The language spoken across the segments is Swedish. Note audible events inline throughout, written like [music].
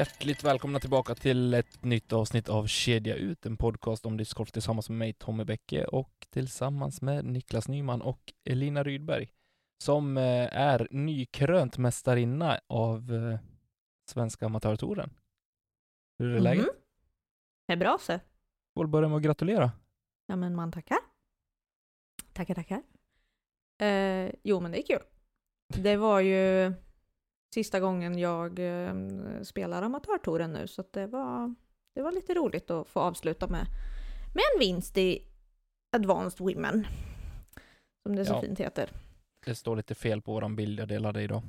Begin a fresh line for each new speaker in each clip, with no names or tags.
Hjärtligt välkomna tillbaka till ett nytt avsnitt av Kedja ut, en podcast om discgolf tillsammans med mig Tommy Bäcke och tillsammans med Niklas Nyman och Elina Rydberg som eh, är nykrönt mästarinna av eh, Svenska Amatörtouren. Hur är läget?
Mhm. Det är bra så.
Får börja med att gratulera.
Ja men man tackar. Tackar tackar. Eh, jo men det är kul. Det var ju sista gången jag eh, spelar amatörtouren nu så att det var, det var lite roligt att få avsluta med, med en vinst i Advanced Women. Som det så
Ja.
fint heter.
Det står lite fel på våran bild jag delade idag.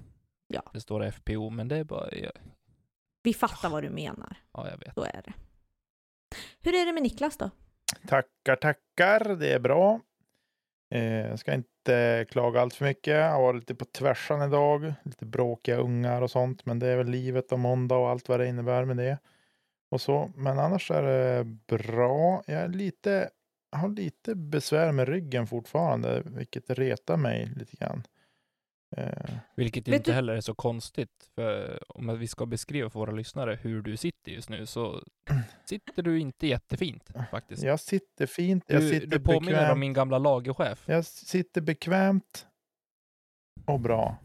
Ja.
Det står FPO, men det är bara, ja,
Vi fattar vad du menar.
ja jag vet.
Så är det. Hur är det med Niklas då?
Tackar, tackar. Det är bra. Eh, jag ska inte klaga allt för mycket. Jag har varit lite på tvärsan idag. Lite bråkiga ungar och sånt. Men det är väl livet och måndag och allt vad det innebär med det. Och så. Men annars är det bra. Jag är lite, jag har lite besvär med ryggen fortfarande. Vilket retar mig lite grann. Eh,
Vilket
Vet
inte
du-
heller är så konstigt, för om vi ska beskriva för våra lyssnare hur du sitter just nu, så [clears throat] sitter du inte jättefint faktiskt.
jag sitter fint. Jag
Du,
sitter
du påminner
bekvämt.
om min gamla lagerchef.
Jag sitter bekvämt och bra.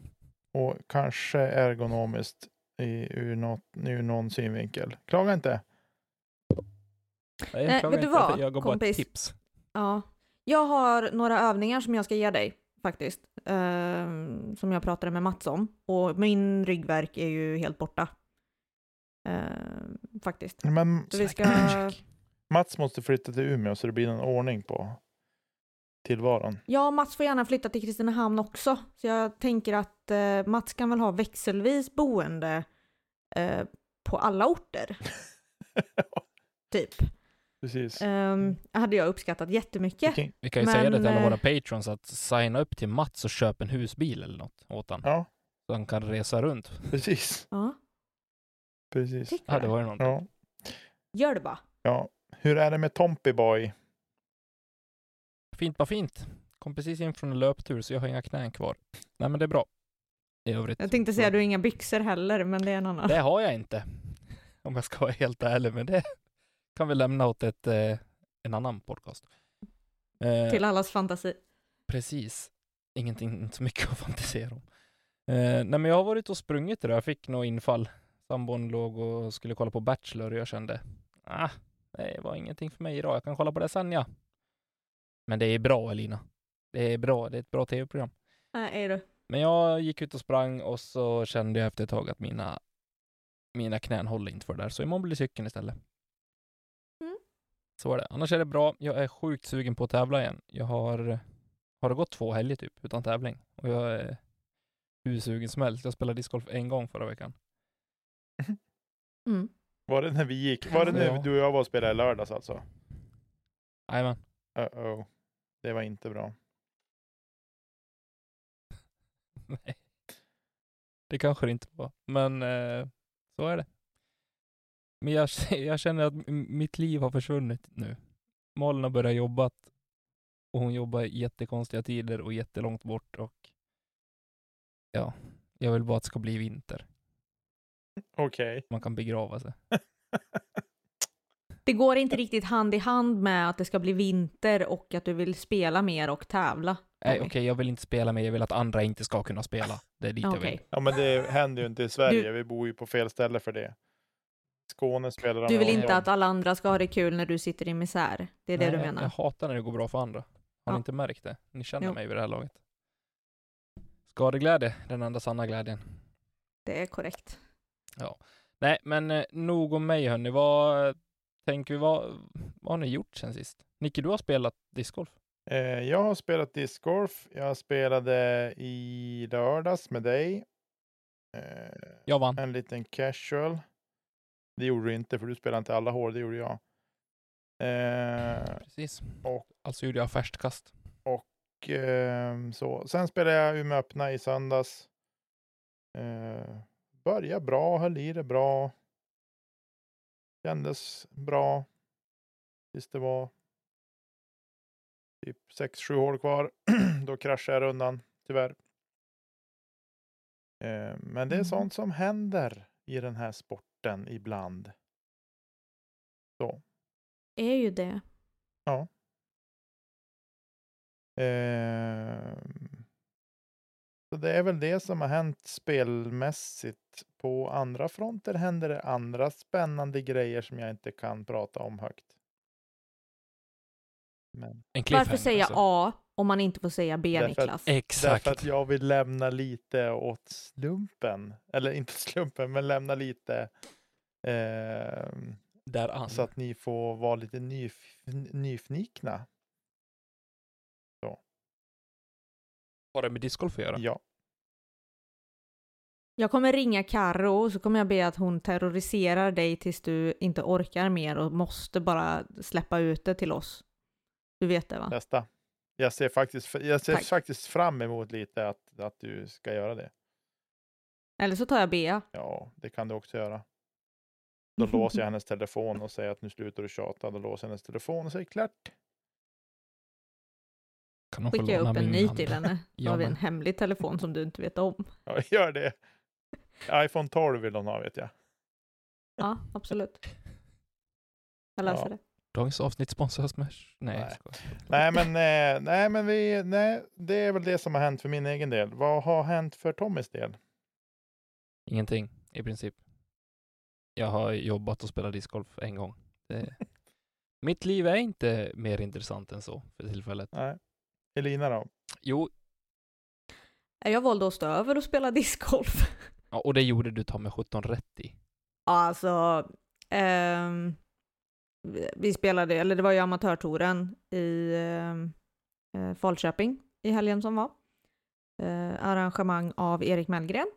Och kanske ergonomiskt i, ur, något, ur någon synvinkel. Klaga inte.
Nej,
Nej,
klagar
vet du
inte.
vad,
Jag gav bara ett
kompis?
tips.
Ja, jag har några övningar som jag ska ge dig faktiskt. ehm, som jag pratade med Mats om. Och min ryggverk är ju helt borta. Ehm, faktiskt.
Men
Så vi ska... [clears throat]
Mats måste flytta till Umeå så det blir en ordning på tillvaron.
Ja, Mats får gärna flytta till Kristinehamn också. Så jag tänker att eh, Mats kan väl ha växelvis boende eh, på alla orter. [laughs] typ.
Precis.
Um, hade jag uppskattat jättemycket.
Vilken-
Vi kan ju
Men,
säga det till alla
eh,
våra patrons att signa upp till Mats och köpa en husbil eller något åt han.
Ja,
Så han kan resa runt.
precis.
Ja,
precis.
tycker
Ja, det var ju någonting.
Ja,
Gör det bara.
ja. Hur är det med Tompi Boy?
Fint, bara fint. Kom precis in från en löptur så jag har inga knän kvar. Nej men det är bra. I övrigt.
Jag tänkte säga du har inga byxor heller, men det är en annan.
Det har jag inte. Om jag ska vara helt ärlig, men det kan vi lämna åt ett, eh, en annan podcast. Eh,
Till allas fantasi.
Precis. Ingenting, inte [laughs] så mycket att fantisera om. Eh, nej men jag har varit och sprungit idag. Jag fick nog infall. Sambon låg och skulle kolla på Bachelor och jag kände, ah, det var ingenting för mig idag. Jag kan kolla på det sen ja. Men det är bra Elina. Det är bra. Det är ett bra tv-program.
Nej, är du.
Men jag gick ut och sprang och så kände jag efter ett tag att mina, mina knän håller inte för det där. Så imorgon blir cykeln istället. Så är det. Annars är det bra. Jag är sjukt sugen på att tävla igen. Jag har, har det gått två helger typ utan tävling. Och jag är hur sugen som helst. Jag spelade discgolf en gång förra veckan. [laughs]
Mm.
Var det när vi gick? Var det när
Ja.
du och jag var och spelade i lördags alltså?
Jajamän.
Uh-oh. Det var inte bra. [laughs]
Nej. Det kanske det inte var. Men eh, så är det. Men jag, [laughs] jag känner att mitt liv har försvunnit nu. Malin har börjat jobba och hon jobbar i jättekonstiga tider och jättelångt bort och ja, jag vill bara att det ska bli vinter.
Okej.
Man kan begrava sig.
Det går inte riktigt hand i hand med att det ska bli vinter och att du vill spela mer och tävla.
Nej, okej, jag vill inte spela mer. Jag vill att andra inte ska kunna spela. Det är dit jag
Okej.
vill.
Ja, men det händer ju inte i Sverige. Vi bor ju på fel ställe för det. Skåne spelar
Du vill inte att alla andra ska ha det kul när du sitter i misär. Det är det
Nej,
du
jag-
menar?
Jag hatar när det går bra för andra. Har ni
Ja.
inte märkt det? Ni känner
Jo.
mig vid det här laget. Skadeglädje, den enda sanna glädjen.
Det är korrekt.
Nej, men eh, nog om mig hörni. Vad tänker vi, vad, vad har ni gjort sen sist? Nicke, du har spelat discgolf?
Eh, jag har spelat discgolf. Jag spelade i lördags med dig. Eh,
Jag vann.
en liten casual. Det gjorde du inte, för du spelade inte alla hål. Det gjorde jag. Eh,
Precis.
och-
Alltså gjorde jag färstkast.
och eh, så. Sen spelade jag Umeå öppna i söndags. Eh, började bra, höll i det bra. Kändes bra. Tills det var typ 6-7 hål kvar. [clears throat] Då kraschade jag rundan, tyvärr. Eh, men det är
Mm.
sånt som händer i den här sporten ibland. Så.
Är ju det.
Ehm, Så det är väl det som har hänt spelmässigt. På andra fronter händer det andra spännande grejer som jag inte kan prata om högt. Men
Varför säga
alltså.
A om man inte får säga B,
Därför att-
Niklas?
Exakt.
därför att jag vill lämna lite åt slumpen. Eller inte [laughs] slumpen, men lämna lite
Där an.
så att ni får vara lite nyf nyfikna.
Har det med discgolf att göra?
Ja.
Jag kommer ringa Karo och så kommer jag be att hon terroriserar dig tills du inte orkar mer och måste bara släppa ut det till oss. Du vet det va?
Testa. Jag ser faktiskt, jag ser
Tack.
faktiskt fram emot lite att, att du ska göra det.
Eller så tar jag Bea.
Ja, det kan du också göra. Då [laughs] låser jag hennes telefon och säger att nu slutar du tjata. Då låser jag hennes telefon och säger klart.
Kan hon få
Skickar jag upp en ny
hand?
till henne. [laughs]
Ja,
har vi en hemlig telefon som du inte vet om.
Ja, [laughs] gör det. iPhone 12 vill hon ha vet jag.
Ja, absolut. Jag löser
Ja.
det.
Dagens avsnitt sponsras med... Nej,
Nej. Nej, men, eh, nej, men vi, nej, det är väl det som har hänt för min egen del. Vad har hänt för Tommys del?
Ingenting, i princip. Jag har jobbat och spelat discgolf en gång. Det... [laughs] Mitt liv är inte mer intressant än så för tillfället.
Nej. Elina då?
Jo,
Jag valde att stå över och spela discgolf. [laughs]
ja, och det gjorde du ta med 17 rätt i.
Ja, alltså. ehm, vi spelade, eller det var ju amatörtouren i eh, Falköping i helgen som var. Eh, arrangemang av Erik Mellgren.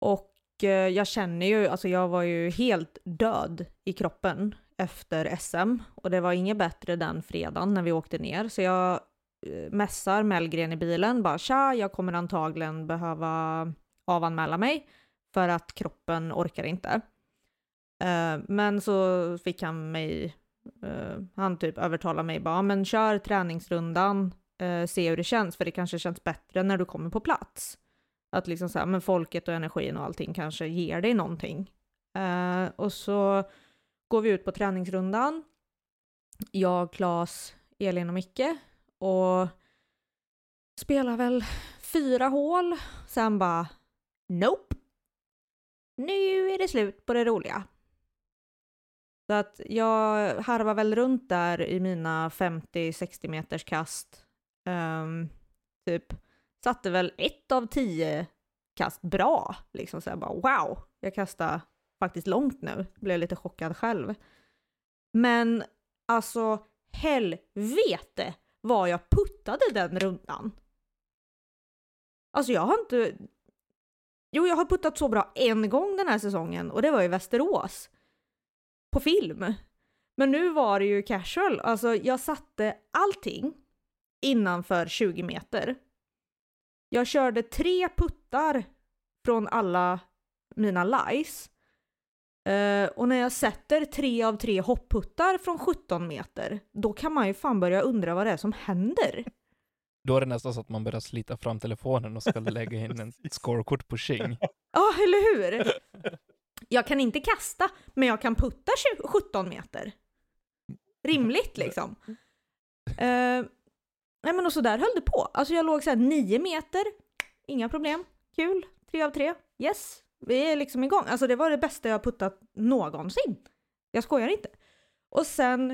Och Eh, jag känner ju, alltså jag var ju helt död i kroppen efter SM och det var inget bättre den fredagen när vi åkte ner så jag eh, mässar Mellgren i bilen bara tja, jag kommer antagligen behöva avanmäla mig för att kroppen orkar inte. Eh, men så fick han mig, han typ övertalade mig bara, men kör träningsrundan, se hur det känns, för det kanske känns bättre när du kommer på plats. Att liksom så här, men folket och energin och allting kanske ger dig någonting. Eh, och så går vi ut på träningsrundan. Jag, Klas, Elin och Micke och spelar väl fyra hål. Sen bara Nope. Nu är det slut på det roliga. Så att jag harvar väl runt där i mina 50-60 meters kast. Um, typ satte väl ett av tio kast bra. Liksom så jag bara wow, jag kastar faktiskt långt nu. Blev lite chockad själv. Men alltså helvete vad jag puttade den rundan. Alltså jag har inte... Jo, jag har puttat så bra en gång den här säsongen och det var i Västerås. På film. Men nu var det ju casual. Alltså jag satte allting innanför 20 meter. Jag körde tre puttar från alla mina lies. Eh, och när jag sätter tre av tre hopputtar från 17 meter, då kan man ju fan börja undra vad det är som händer.
Då är det nästan så att man börjar slita fram telefonen och ska [laughs] lägga in en scorekort på Xing.
Ja, eller hur? Jag kan inte kasta, men jag kan putta 20, 17 meter. Rimligt liksom. Eh, nej men och så där höll det på. Alltså jag låg såhär 9 meter, inga problem, kul, Tre av tre. yes, vi är liksom igång. Alltså det var det bästa jag puttat någonsin. Jag skojar inte. Och sen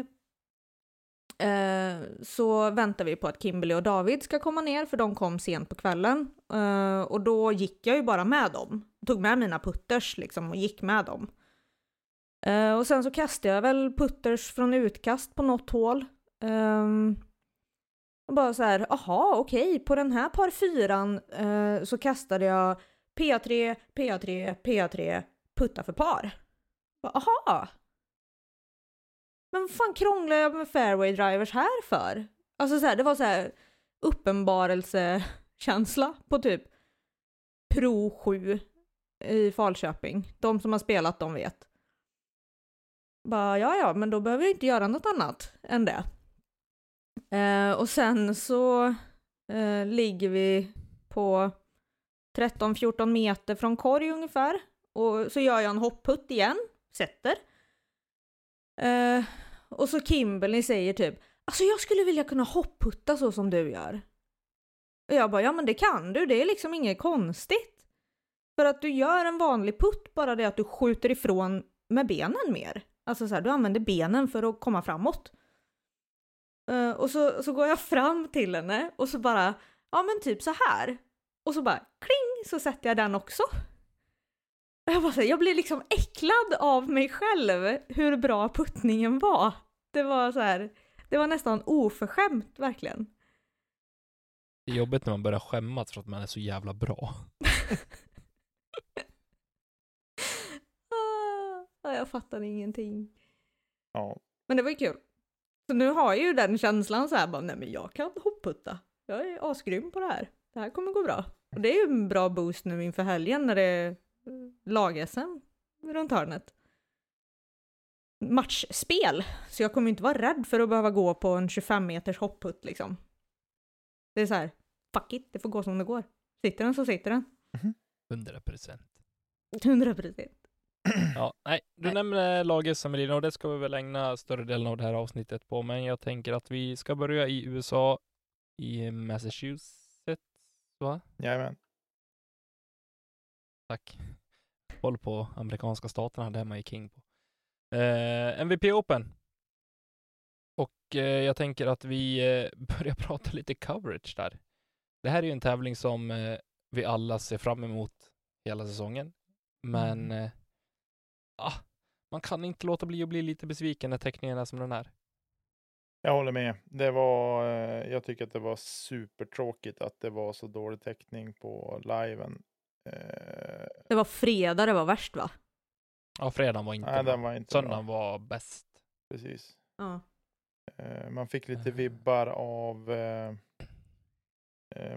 eh, så väntar vi på att Kimberly och David ska komma ner för de kom sent på kvällen. Eh, och då gick jag ju bara med dem. Tog med mina putters liksom och gick med dem. Eh, och sen så kastade jag väl putters från utkast på något hål. Ehm, och bara så här, aha okej, på den här par fyran eh, så kastade jag PA3, PA3, PA3, putta för par. Bara, aha! Men vad fan krånglar jag med fairway drivers här för? Alltså så här, det var så här uppenbarelsekänsla på typ Pro 7 i Falköping. De som har spelat, de vet. Bara, ja, ja, men då behöver jag inte göra något annat än det. Eh, och sen så eh, ligger vi på 13-14 meter från korg ungefär. Och så gör jag en hoppputt igen, sätter. Eh, och så Kimberly säger typ, alltså jag skulle vilja kunna hopputta så som du gör. Och jag bara, ja men det kan du, det är liksom inget konstigt. För att du gör en vanlig putt, bara det att du skjuter ifrån med benen mer. Alltså så här, du använder benen för att komma framåt. Uh, och så, så går jag fram till henne och så bara, ja men typ så här. Och så bara kling så sätter jag den också. Jag, bara, jag blir liksom äcklad av mig själv hur bra puttningen var. Det var så här, det var nästan oförskämt verkligen.
Det är jobbigt när man börjar skämmas för att man är så jävla bra. [laughs]
ah, jag fattar ingenting.
Ja.
Men det var ju kul. Så nu har jag ju den känslan så här bara, nej men jag kan hopputta. Jag är asgrym på det här. Det här kommer gå bra. Och det är ju en bra boost nu inför helgen när det är lag-SM runt hörnet. Matchspel, så jag kommer inte vara rädd för att behöva gå på en 25 meters hopputt liksom. Det är så här, fuck it, det får gå som det går. Sitter den så sitter den.
100 procent.
100 procent. [clears throat]
Ja, nej, du
Nej.
nämner laget Samarino och det ska vi väl ägna större delen av det här avsnittet på, men jag tänker att vi ska börja i USA, i Massachusetts, va?
Jajamän.
Tack. Håll på amerikanska staterna, det är man ju king på. Eh, MVP Open. Och eh, jag tänker att vi eh, [laughs] börjar prata lite coverage där. Det här är ju en tävling som eh, vi alla ser fram emot hela säsongen. Men
Mm.
Ah, man kan inte låta bli att bli lite besviken när teckningen är som den är.
Jag håller med. Det var, eh, jag tycker att det var supertråkigt att det var så dålig täckning på liven. Eh,
Det var fredag det var värst va?
Ja, fredagen var inte
nej,
bra.
den var inte
Söndagen
bra.
var bäst.
Precis.
Ja.
Eh, man fick lite vibbar av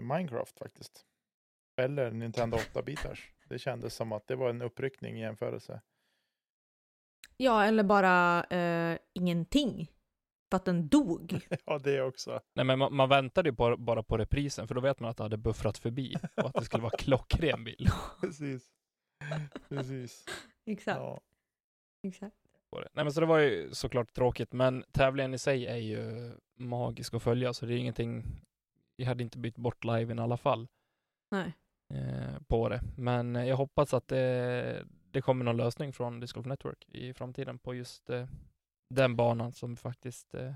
Minecraft faktiskt. Eller Nintendo 8-bitars. Det kändes som att det var en uppryckning i jämförelse.
Ja, eller bara eh, ingenting. För att den dog. [laughs]
ja, det också.
Nej, men man, man väntade ju på, bara på reprisen, för då vet man att det hade buffrat förbi och att det skulle vara klockren bild [laughs]
Precis. Precis.
Exakt.
Ja.
Exakt.
på det. Nej, men så det var ju såklart tråkigt, men tävlingen i sig är ju magisk att följa, så det är ingenting. Jag hade inte bytt bort liven i alla fall
Nej.
eh, på det, men eh, jag hoppas att det, det kommer någon lösning från Disc Golf Network i framtiden på just eh, den banan som faktiskt eh,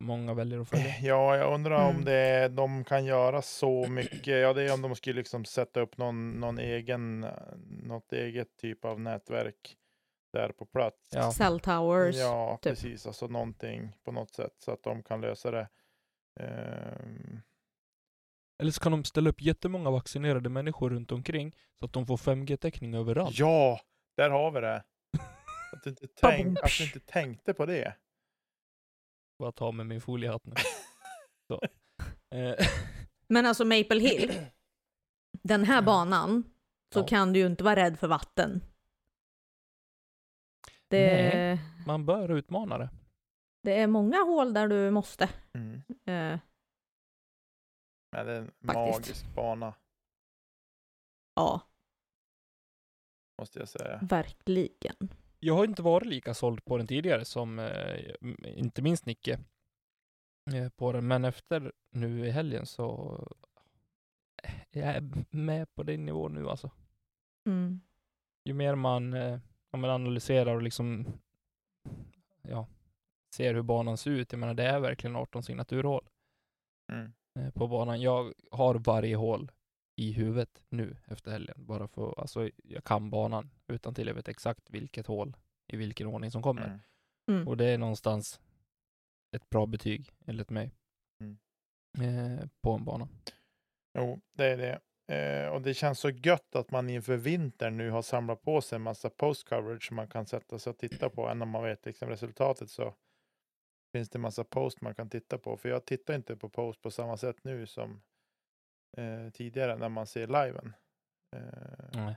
många väljer att följa.
Ja, jag undrar om
Mm.
det, de kan göra så mycket. Ja, det är om de skulle liksom sätta upp någon, någon egen, något eget typ av nätverk där på plats.
Ja.
Cell towers.
Ja,
typ.
precis. Alltså någonting på något sätt så att de kan lösa det. Ehm,
Eller så kan de ställa upp jättemånga vaccinerade människor runt omkring så att de får 5G-täckning överallt.
ja, där har vi det. [laughs] Att du, inte tänk, att du inte tänkte på det.
Bara ta med min foliehatt nu. [laughs] Så. Eh, [laughs]
Men alltså Maple Hill, den här banan, så
Ja.
kan du ju inte vara rädd för vatten. Det,
Nej. man bör utmana det.
det är många hål där du måste.
Mm.
Eh,
Men det är en
Faktiskt.
magisk bana,
ja,
måste jag säga.
verkligen.
Jag har inte varit lika såld på den tidigare som eh, inte minst Nicke eh, på den, men efter nu i helgen så eh, jag är med på den nivån nu alltså.
Mm.
Ju mer man, eh, om man analyserar och liksom ja, ser hur banan ser ut, jag menar det är verkligen 18 signaturhål
Mm.
eh, på banan. Jag har varje hål i huvudet nu efter helgen, bara för, alltså jag kan banan utan till jag vet exakt vilket hål i vilken ordning som kommer.
Mm.
Mm.
Och det är någonstans ett bra betyg enligt mig.
Mm.
eh, på en bana.
Jo, det är det. Eh, och det känns så gött att man inför vintern nu har samlat på sig en massa post-coverage som man kan sätta sig och titta på. Än om man vet liksom resultatet så finns det massa post man kan titta på. För jag tittar inte på post på samma sätt nu som eh, tidigare när man ser liven. Eh,
Nej.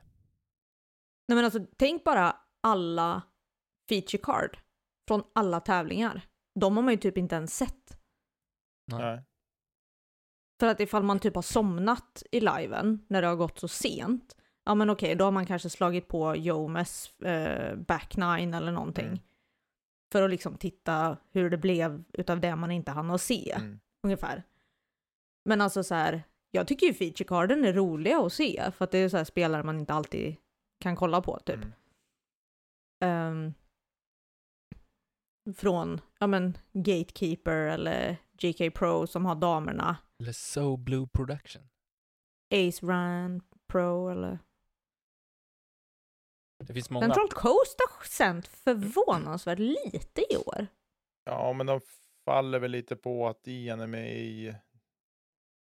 Nej men alltså tänk bara alla feature card från alla tävlingar. De har man ju typ inte ens sett.
Nej.
nej.
För att ifall man typ har somnat i liven när det har gått så sent, ja men okej, då har man kanske slagit på Jomes eh, back nine eller någonting.
Mm.
För att liksom titta hur det blev utav det man inte hann att se,
Mm.
ungefär. Men alltså så här, jag tycker ju feature carden är roliga att se, för att det är så här spelare man inte alltid kan kolla på, typ.
Mm.
Ehm, från, ja men, Gatekeeper eller GK Pro som har damerna.
Eller So Blue Production.
Ace Run Pro eller...
Det finns många.
Central Coast har sänt förvånansvärt lite i år.
Ja, men de faller väl lite på att Ian är med i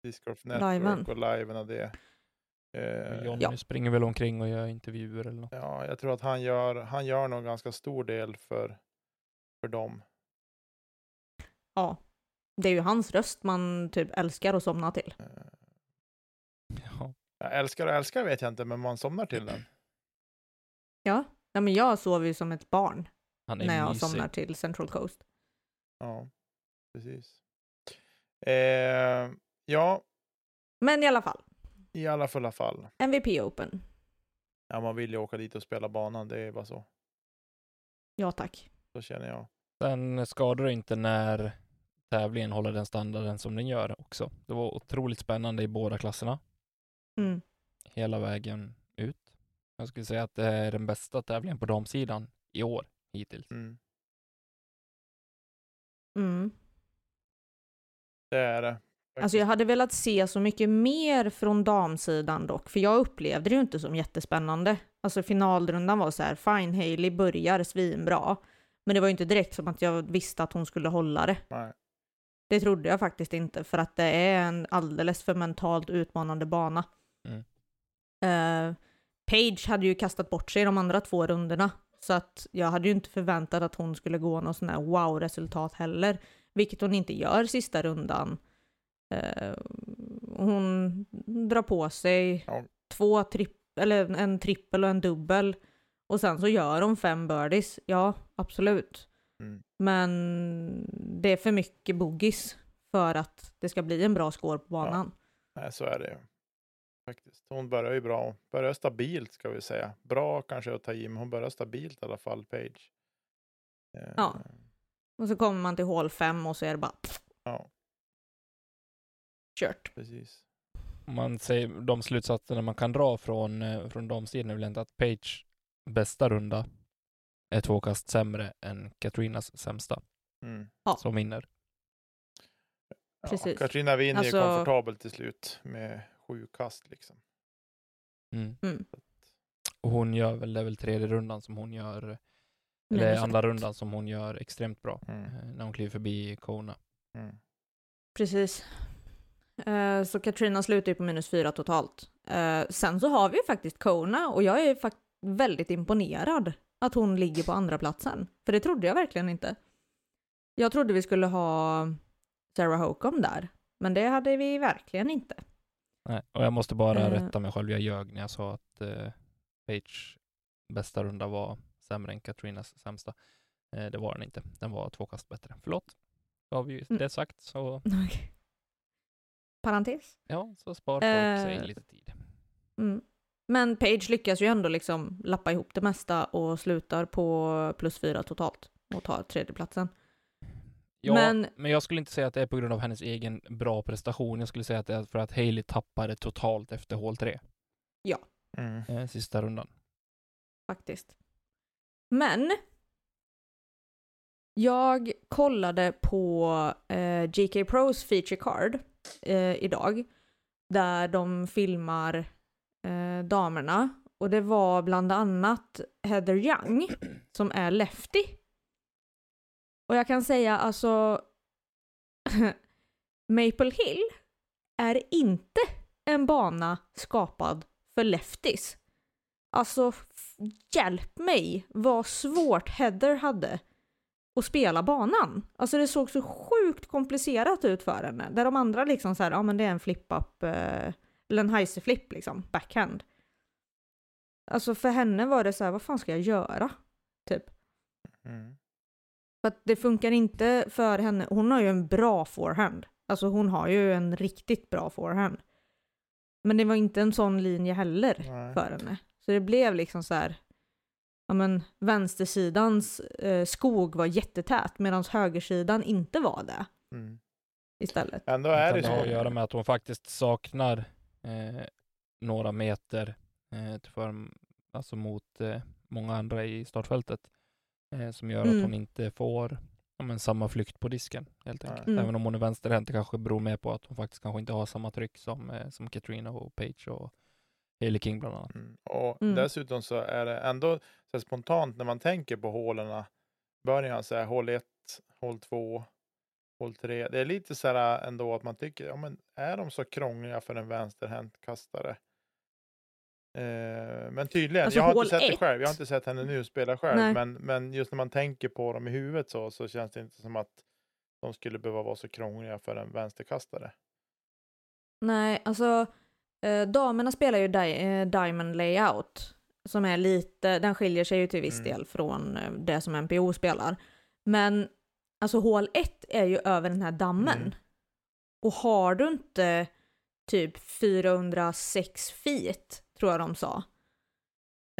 Discord Network
Liven.
och liven och det. Eh,
Johnny
Ja.
springer väl omkring och gör intervjuer eller något.
Ja, jag tror att han gör, han gör nog ganska stor del för, för dem.
Ja. Det är ju hans röst man typ älskar att somna till.
Eh, [laughs]
Ja.
Jag älskar och älskar vet jag inte, men man somnar till den. [clears throat]
Ja. ja men jag sover ju som ett barn
Han är
när jag
mysig.
somnar till Central Coast.
Ja, precis. Eh, ja,
Men i alla fall,
i alla fulla fall.
MVP Open.
Ja, man vill ju åka dit och spela banan, det är bara så.
Ja tack.
Så känner jag.
Sen skadar det inte när tävlingen håller den standarden som den gör också. Det var otroligt spännande i båda klasserna.
Mm.
Hela vägen ut. Jag skulle säga att det är den bästa tävlingen på damsidan i år hittills.
Mm.
Mm.
Det är det.
Alltså jag hade velat se så mycket mer från damsidan dock, för jag upplevde det ju inte som jättespännande. Alltså finalrundan var så här, fine, Hailey börjar svinbra, men det var ju inte direkt som att jag visste att hon skulle hålla det.
Nej.
Det trodde jag faktiskt inte, för att det är en alldeles för mentalt utmanande bana.
Mm.
Eh, Page hade ju kastat bort sig de andra två rundorna, så att jag hade ju inte förväntat att hon skulle gå någon sån här wow-resultat heller, vilket hon inte gör sista rundan. Eh, hon drar på sig
Ja.
två tripp, eller en trippel och en dubbel, och sen så gör hon fem birdies. Ja, absolut.
Mm.
Men det är för mycket boogies för att det ska bli en bra score på banan.
Nej, så är det ju. Faktiskt. Hon börjar ju bra. Börjar stabilt ska vi säga. Bra kanske att ta i, men hon börjar stabilt i alla fall, Page. Eh,
Ja. Och så kommer man till hål 5 och så är det bara
Ja,
kört.
precis.
Man säger de slutsatserna man kan dra från, eh, från damsidan är väl inte att Page bästa runda är två kast sämre än Katrinas sämsta
Mm.
Ja.
som vinner.
Ja,
Precis.
Katrina vinner
Alltså-
ju komfortabelt till slut med sju kast liksom.
Mm.
Mm.
Och hon gör väl, det är väl tredje rundan som hon gör, eller
Minus
andra rundan som hon gör extremt bra.
Mm.
eh, När hon kliver förbi Kona.
Mm.
Precis. Eh, så Katrina slutar ju på minus 4 totalt. Eh, sen så har vi ju faktiskt Kona och jag är fakt väldigt imponerad att hon ligger på andra platsen. För det trodde jag verkligen inte. Jag trodde vi skulle ha Sarah Hokom där, men det hade vi verkligen inte.
Nej, och jag måste bara
Eh.
rätta mig själv. Jag ljög när jag sa att eh, Page bästa runda var sämre än Katrinas sämsta. Eh, det var den inte. Den var två kast bättre. Förlåt. Då har vi ju
Mm.
det sagt. Så [laughs]
Okej. Parentes.
ja, så spar folk sig
Eh.
lite tid.
Mm. Men Page lyckas ju ändå liksom lappa ihop det mesta och slutar på plus 4 totalt och tar tredjeplatsen.
Ja, men...
men-
jag skulle inte säga att det är på grund av hennes egen bra prestation. Jag skulle säga att det är för att Hailey tappade totalt efter hål 3,
Mm.
eh, sista rundan.
faktiskt. Men jag kollade på eh, GK Pros feature card eh, idag där de filmar eh, damerna och det var bland annat Heather Young [clears throat] som är lefty. Och jag kan säga alltså [laughs] Maple Hill är inte en bana skapad för lefties. Alltså, hjälp mig vad svårt Heather hade att spela banan. Alltså det såg så sjukt komplicerat ut för henne. Där de andra liksom så här, ja men det är en flip-up, eh, eller en heiser-flip liksom, backhand. Alltså för henne var det så här, vad fan ska jag göra? Typ.
Mm.
För att det funkar inte för henne. Hon har ju en bra forehand. Alltså hon har ju en riktigt bra forehand. Men det var inte en sån linje heller
Nej.
för henne. Så det blev liksom så här. Ja men vänstersidans eh, skog var jättetät medan högersidan inte var det
Mm.
istället.
Ändå är det
det har att
så.
göra med att hon faktiskt saknar eh, några meter eh, till för, alltså mot eh, många andra i startfältet. Eh, som gör
Mm.
att hon inte får ja, men, samma flykt på disken helt enkelt.
Mm.
Även om hon är vänsterhänt, det kanske beror mer på att hon faktiskt kanske inte har samma tryck som, eh, som Katrina och Page och Hailey King bland annat.
Mm. Och
Mm.
dessutom så är det ändå så spontant när man tänker på hålen. Början så här hål 1, hål 2, hål 3. Det är lite så här ändå att man tycker, ja men är de så krångliga för en vänsterhänt kastare? Eh, men tydligen,
Alltså,
jag har inte sett det
ett.
själv. Jag har inte sett henne nu spela själv.
Nej.
Men, men just när man tänker på dem i huvudet så, så känns det inte som att de skulle behöva vara så krångliga för en vänsterkastare.
Nej, alltså eh, damerna spelar ju di- eh, Diamond Layout. Som är lite, den skiljer sig ju till viss
Mm.
del från eh, det som MPO spelar. Men alltså hål 1 är ju över den här dammen.
Mm.
Och har du inte typ 406 feet, tror jag de sa.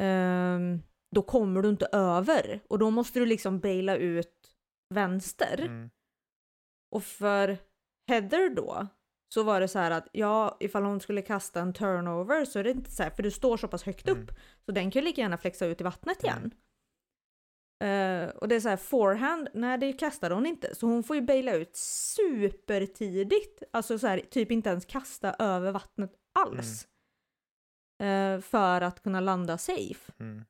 ehm, då kommer du inte över. Och då måste du liksom baila ut vänster.
Mm.
Och för Heather då så var det så här att ja, ifall hon skulle kasta en turnover så är det inte så här, för du står så pass högt
Mm.
upp så den kan ju lika gärna flexa ut i vattnet
Mm.
igen. Eh, och det är så här, forehand, nej det kastade hon inte. Så hon får ju baila ut supertidigt. Alltså så här, typ inte ens kasta över vattnet alls. Eh, för att kunna landa safe.
Mm.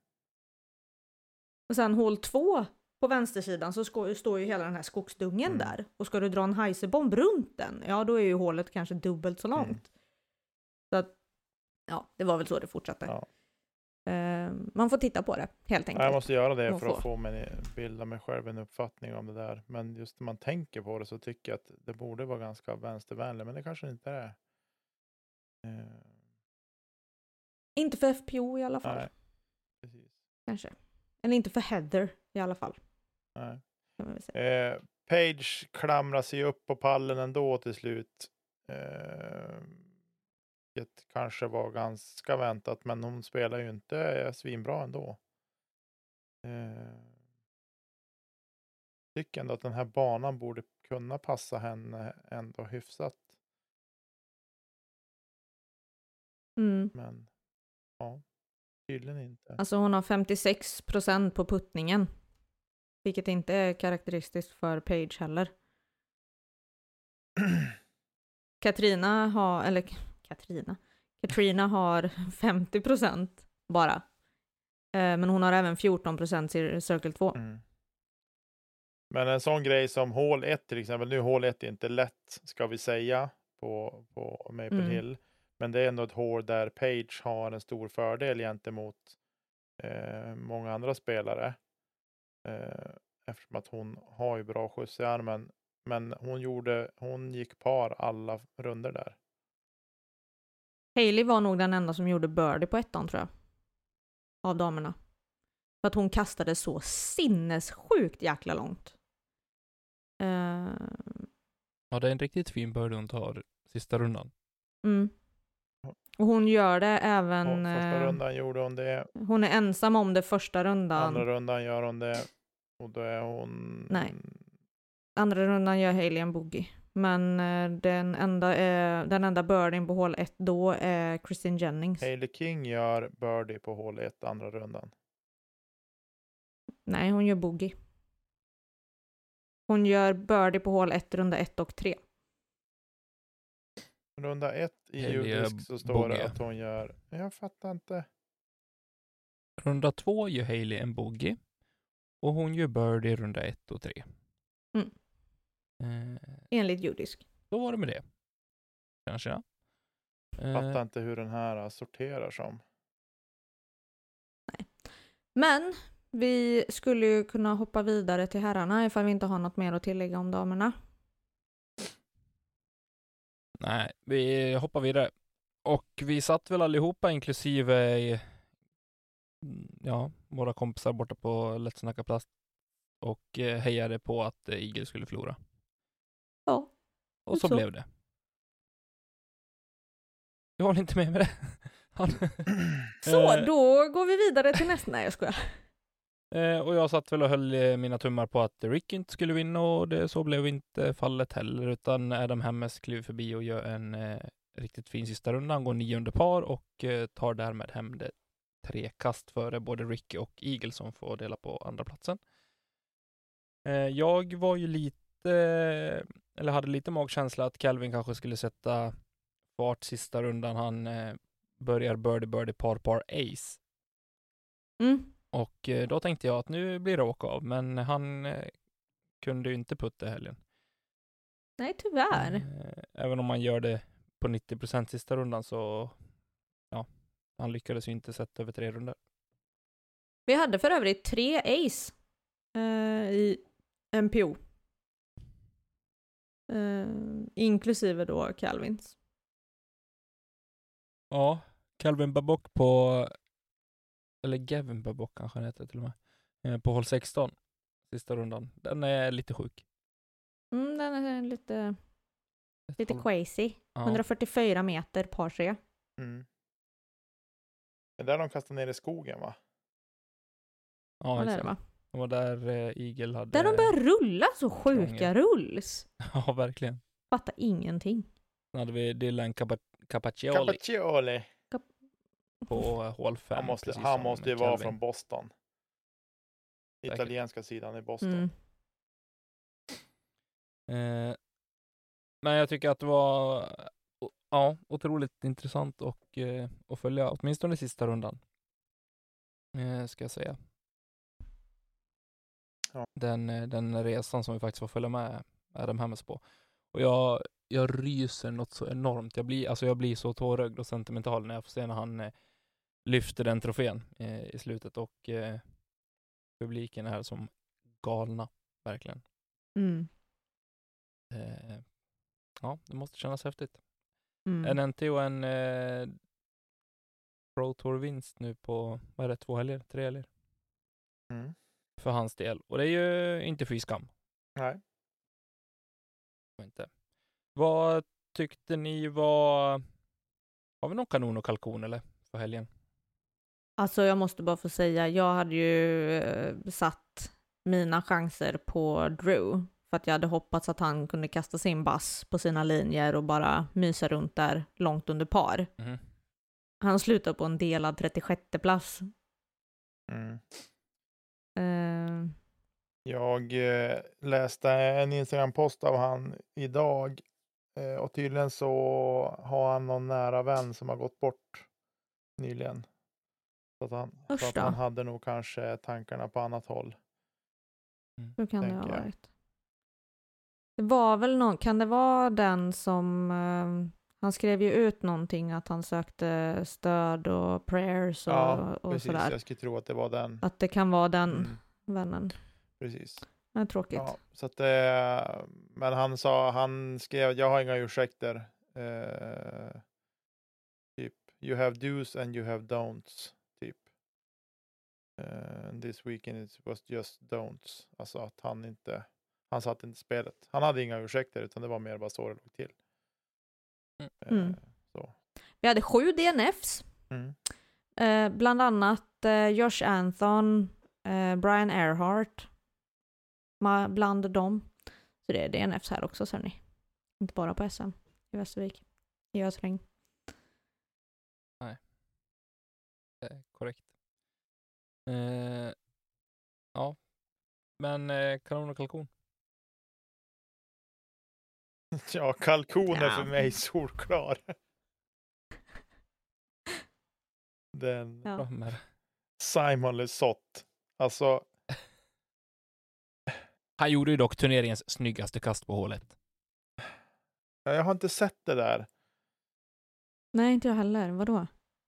Och sen hål två på vänstersidan så sko- står ju hela den här skogsdungen
Mm.
där. Och ska du dra en heiserbomb runt den, ja då är ju hålet kanske dubbelt så långt.
Mm.
Så att, ja, det var väl så det fortsatte.
Ja.
Eh, man får titta på det, helt
Ja,
enkelt.
jag måste göra det
Man
för att
får.
få mig, bilda mig själv en uppfattning om det där. Men just när man tänker på det så tycker jag att det borde vara ganska vänstervänligt, men det kanske inte är. Eh,
Inte för FPO i alla fall,
nej, precis.
kanske. Eller inte för Heather i alla fall.
Eh, Page klamrar sig upp på pallen ändå till slut. Eh, vilket kanske var ganska väntat, men hon spelar ju inte svinbra ändå. Eh, tycker ändå att den här banan borde kunna passa henne ändå hyfsat.
Mm.
Men ja, tydligen inte.
Alltså hon har 56% på puttningen. Vilket inte är karaktäristiskt för Page heller. [clears throat] Katrina har, eller Katrina, Katrina har [laughs] 50% bara. Eh, Men hon har även 14% i Circle 2.
Mm. Men en sån grej som hål 1 till exempel, nu hål 1 är inte lätt ska vi säga på, på Maple
Mm.
Hill. Men det är ändå ett hål där Page har en stor fördel gentemot eh, många andra spelare. Eh, eftersom att hon har ju bra skjuts i armen. Men hon, gjorde, hon gick par alla runder där.
Hailey var nog den enda som gjorde birdie på ettan tror jag. Av damerna. För att hon kastade så sinnessjukt jäkla långt. Eh,
Ja, det är en riktigt fin birdie hon tar sista rundan.
mm. Och hon gör det även...
Och första
eh,
rundan gjorde hon det.
Hon är ensam om det första rundan.
Andra rundan gör hon det. Och då är hon...
Nej. Andra rundan gör Hailey en boogie. Men eh, den enda, är, den enda birdien på hål 1 då är Kristin Jennings.
Hailey King gör birdie på hål 1 andra rundan.
Nej, hon gör boogie. Hon gör birdie på hål 1, runda 1 och 3.
Runda 1 i judisk så står
bogey.
det att hon gör... Jag fattar inte.
Runda två gör Hailey en bogey och hon gör birdie runda ett och tre.
Mm.
Eh,
Enligt judisk.
så var det med det. Kanske jag.
Fattar
Eh,
inte hur den här äh, sorterar som.
Men vi skulle ju kunna hoppa vidare till herrarna ifall vi inte har något mer att tillägga om damerna.
nej, vi hoppar vidare. Och vi satt väl allihopa inklusive ja, våra kompisar borta på Lätt snacka plast och eh, hejade på att eh, Igel skulle förlora.
Ja.
Och så
så.
blev det. Jag håller inte med med det. [laughs] Han,
Så,
Eh.
då går vi vidare till nästa. Nej, jag skojar. [laughs]
Eh, och jag satt väl och höll eh, mina tummar på att Rick inte skulle vinna och det, så blev inte fallet heller utan Adam Hammes kliver förbi och gör en eh, riktigt fin sista runda. Han går nio under par och eh, tar därmed hem det tre kast före både Ricky och Eagle som får dela på andra platsen. Eh, jag var ju lite, eller hade lite magkänsla att Calvin kanske skulle sätta fart sista rundan. Han eh, börjar birdie birdie par par ace.
Mm.
Och eh, då tänkte jag att nu blir det åka av, men han kunde ju inte putta helgen.
Nej, tyvärr.
Även om man gör det på 90% sista rundan så, han lyckades ju inte sätta över tre runder.
Vi hade för övrigt tre ace eh, i MPO. Eh, inklusive då Calvins.
Ja, Calvin Babok på, eller Gavin Babok kanske han heter till och med, eh, på hål 16, sista rundan. Den är lite sjuk.
Mm, den är lite, lite
Håll-
crazy.
Ja.
144 meter par tre.
Mm. Det är där de kastar ner i skogen va?
Ja,
Ja, det är det va?
Det var där eh, Eagle hade...
Där de börjar rulla så [laughs] sjuka
krångel.
rulls. [laughs]
Ja, verkligen.
Fattar ingenting.
Sen hade vi Dylan Capa- Capaccioli
Capaccioli.
på eh, hål 5.
Han måste, han måste ju vara från Boston.
Säkert.
Italienska sidan i Boston.
Mm.
Eh, men jag tycker att det var ja, otroligt intressant och, eh, att följa, åtminstone sista rundan. Eh, ska jag säga.
Ja.
Den, eh, den resan som vi faktiskt får följa med Adam Hammes på. Och jag, jag ryser något så enormt. Jag blir, alltså jag blir så tårögd och sentimental när jag får se när han eh, lyfter den trofén eh, i slutet och eh, publiken är som galna, verkligen.
Mm.
Eh, ja, det måste kännas häftigt.
Mm.
En NT och en eh, Pro Tour-vinst nu på, vad är det, två helger? Tre helger?
Mm.
För hans del. Och det är ju inte fy skam.
Nej.
Inte. Vad tyckte ni var... Har vi någon kanon och kalkon eller? För helgen?
Alltså jag måste bara få säga, jag hade ju eh, satt mina chanser på Drew. För att jag hade hoppats att han kunde kasta sin bass på sina linjer och bara mysa runt där långt under par.
Mhm.
Han slutade på en delad 36 plats.
Mm.
Eh,
Jag eh, läste en Instagram-post av han idag eh, och tydligen så har han någon nära vän som har gått bort nyligen. Så att han, så att han hade nog kanske tankarna på annat håll.
hur kan det ha varit? Det var väl någon, kan det vara den som, eh, han skrev ju ut någonting att han sökte stöd och prayers och,
ja,
och
precis.
sådär.
Jag skulle tro att det var den.
Att det kan vara den
Mm,
vännen.
precis.
Det är tråkigt.
Ja, så att det, men han sa, han skrev, jag har inga ursäkter. Eh, typ, you have do's and you have don'ts. Typ. This weekend it was just don'ts. Alltså att han inte, han satt inte spelet. Han hade inga ursäkter utan det var mer bara så det låg till.
Mm.
Eh,
Mm.
så.
Vi hade sju DNFs,
Mm.
eh, bland annat eh, Josh Anthon, eh, Brian Earhart, ma- bland dem. Så det är DNFs här också ser ni. Inte bara på SM i Västervik, i ösregn.
Eh, korrekt. Eh, ja. Men eh, kanon och kalkon. [laughs]
Ja, kalkon är för mig solklar. [laughs] Den
Ja.
Simon Lesoth. Alltså, [laughs]
Han gjorde ju dock turneringens snyggaste kast på hålet.
Jag har inte sett det där.
Nej, inte jag heller. Vadå?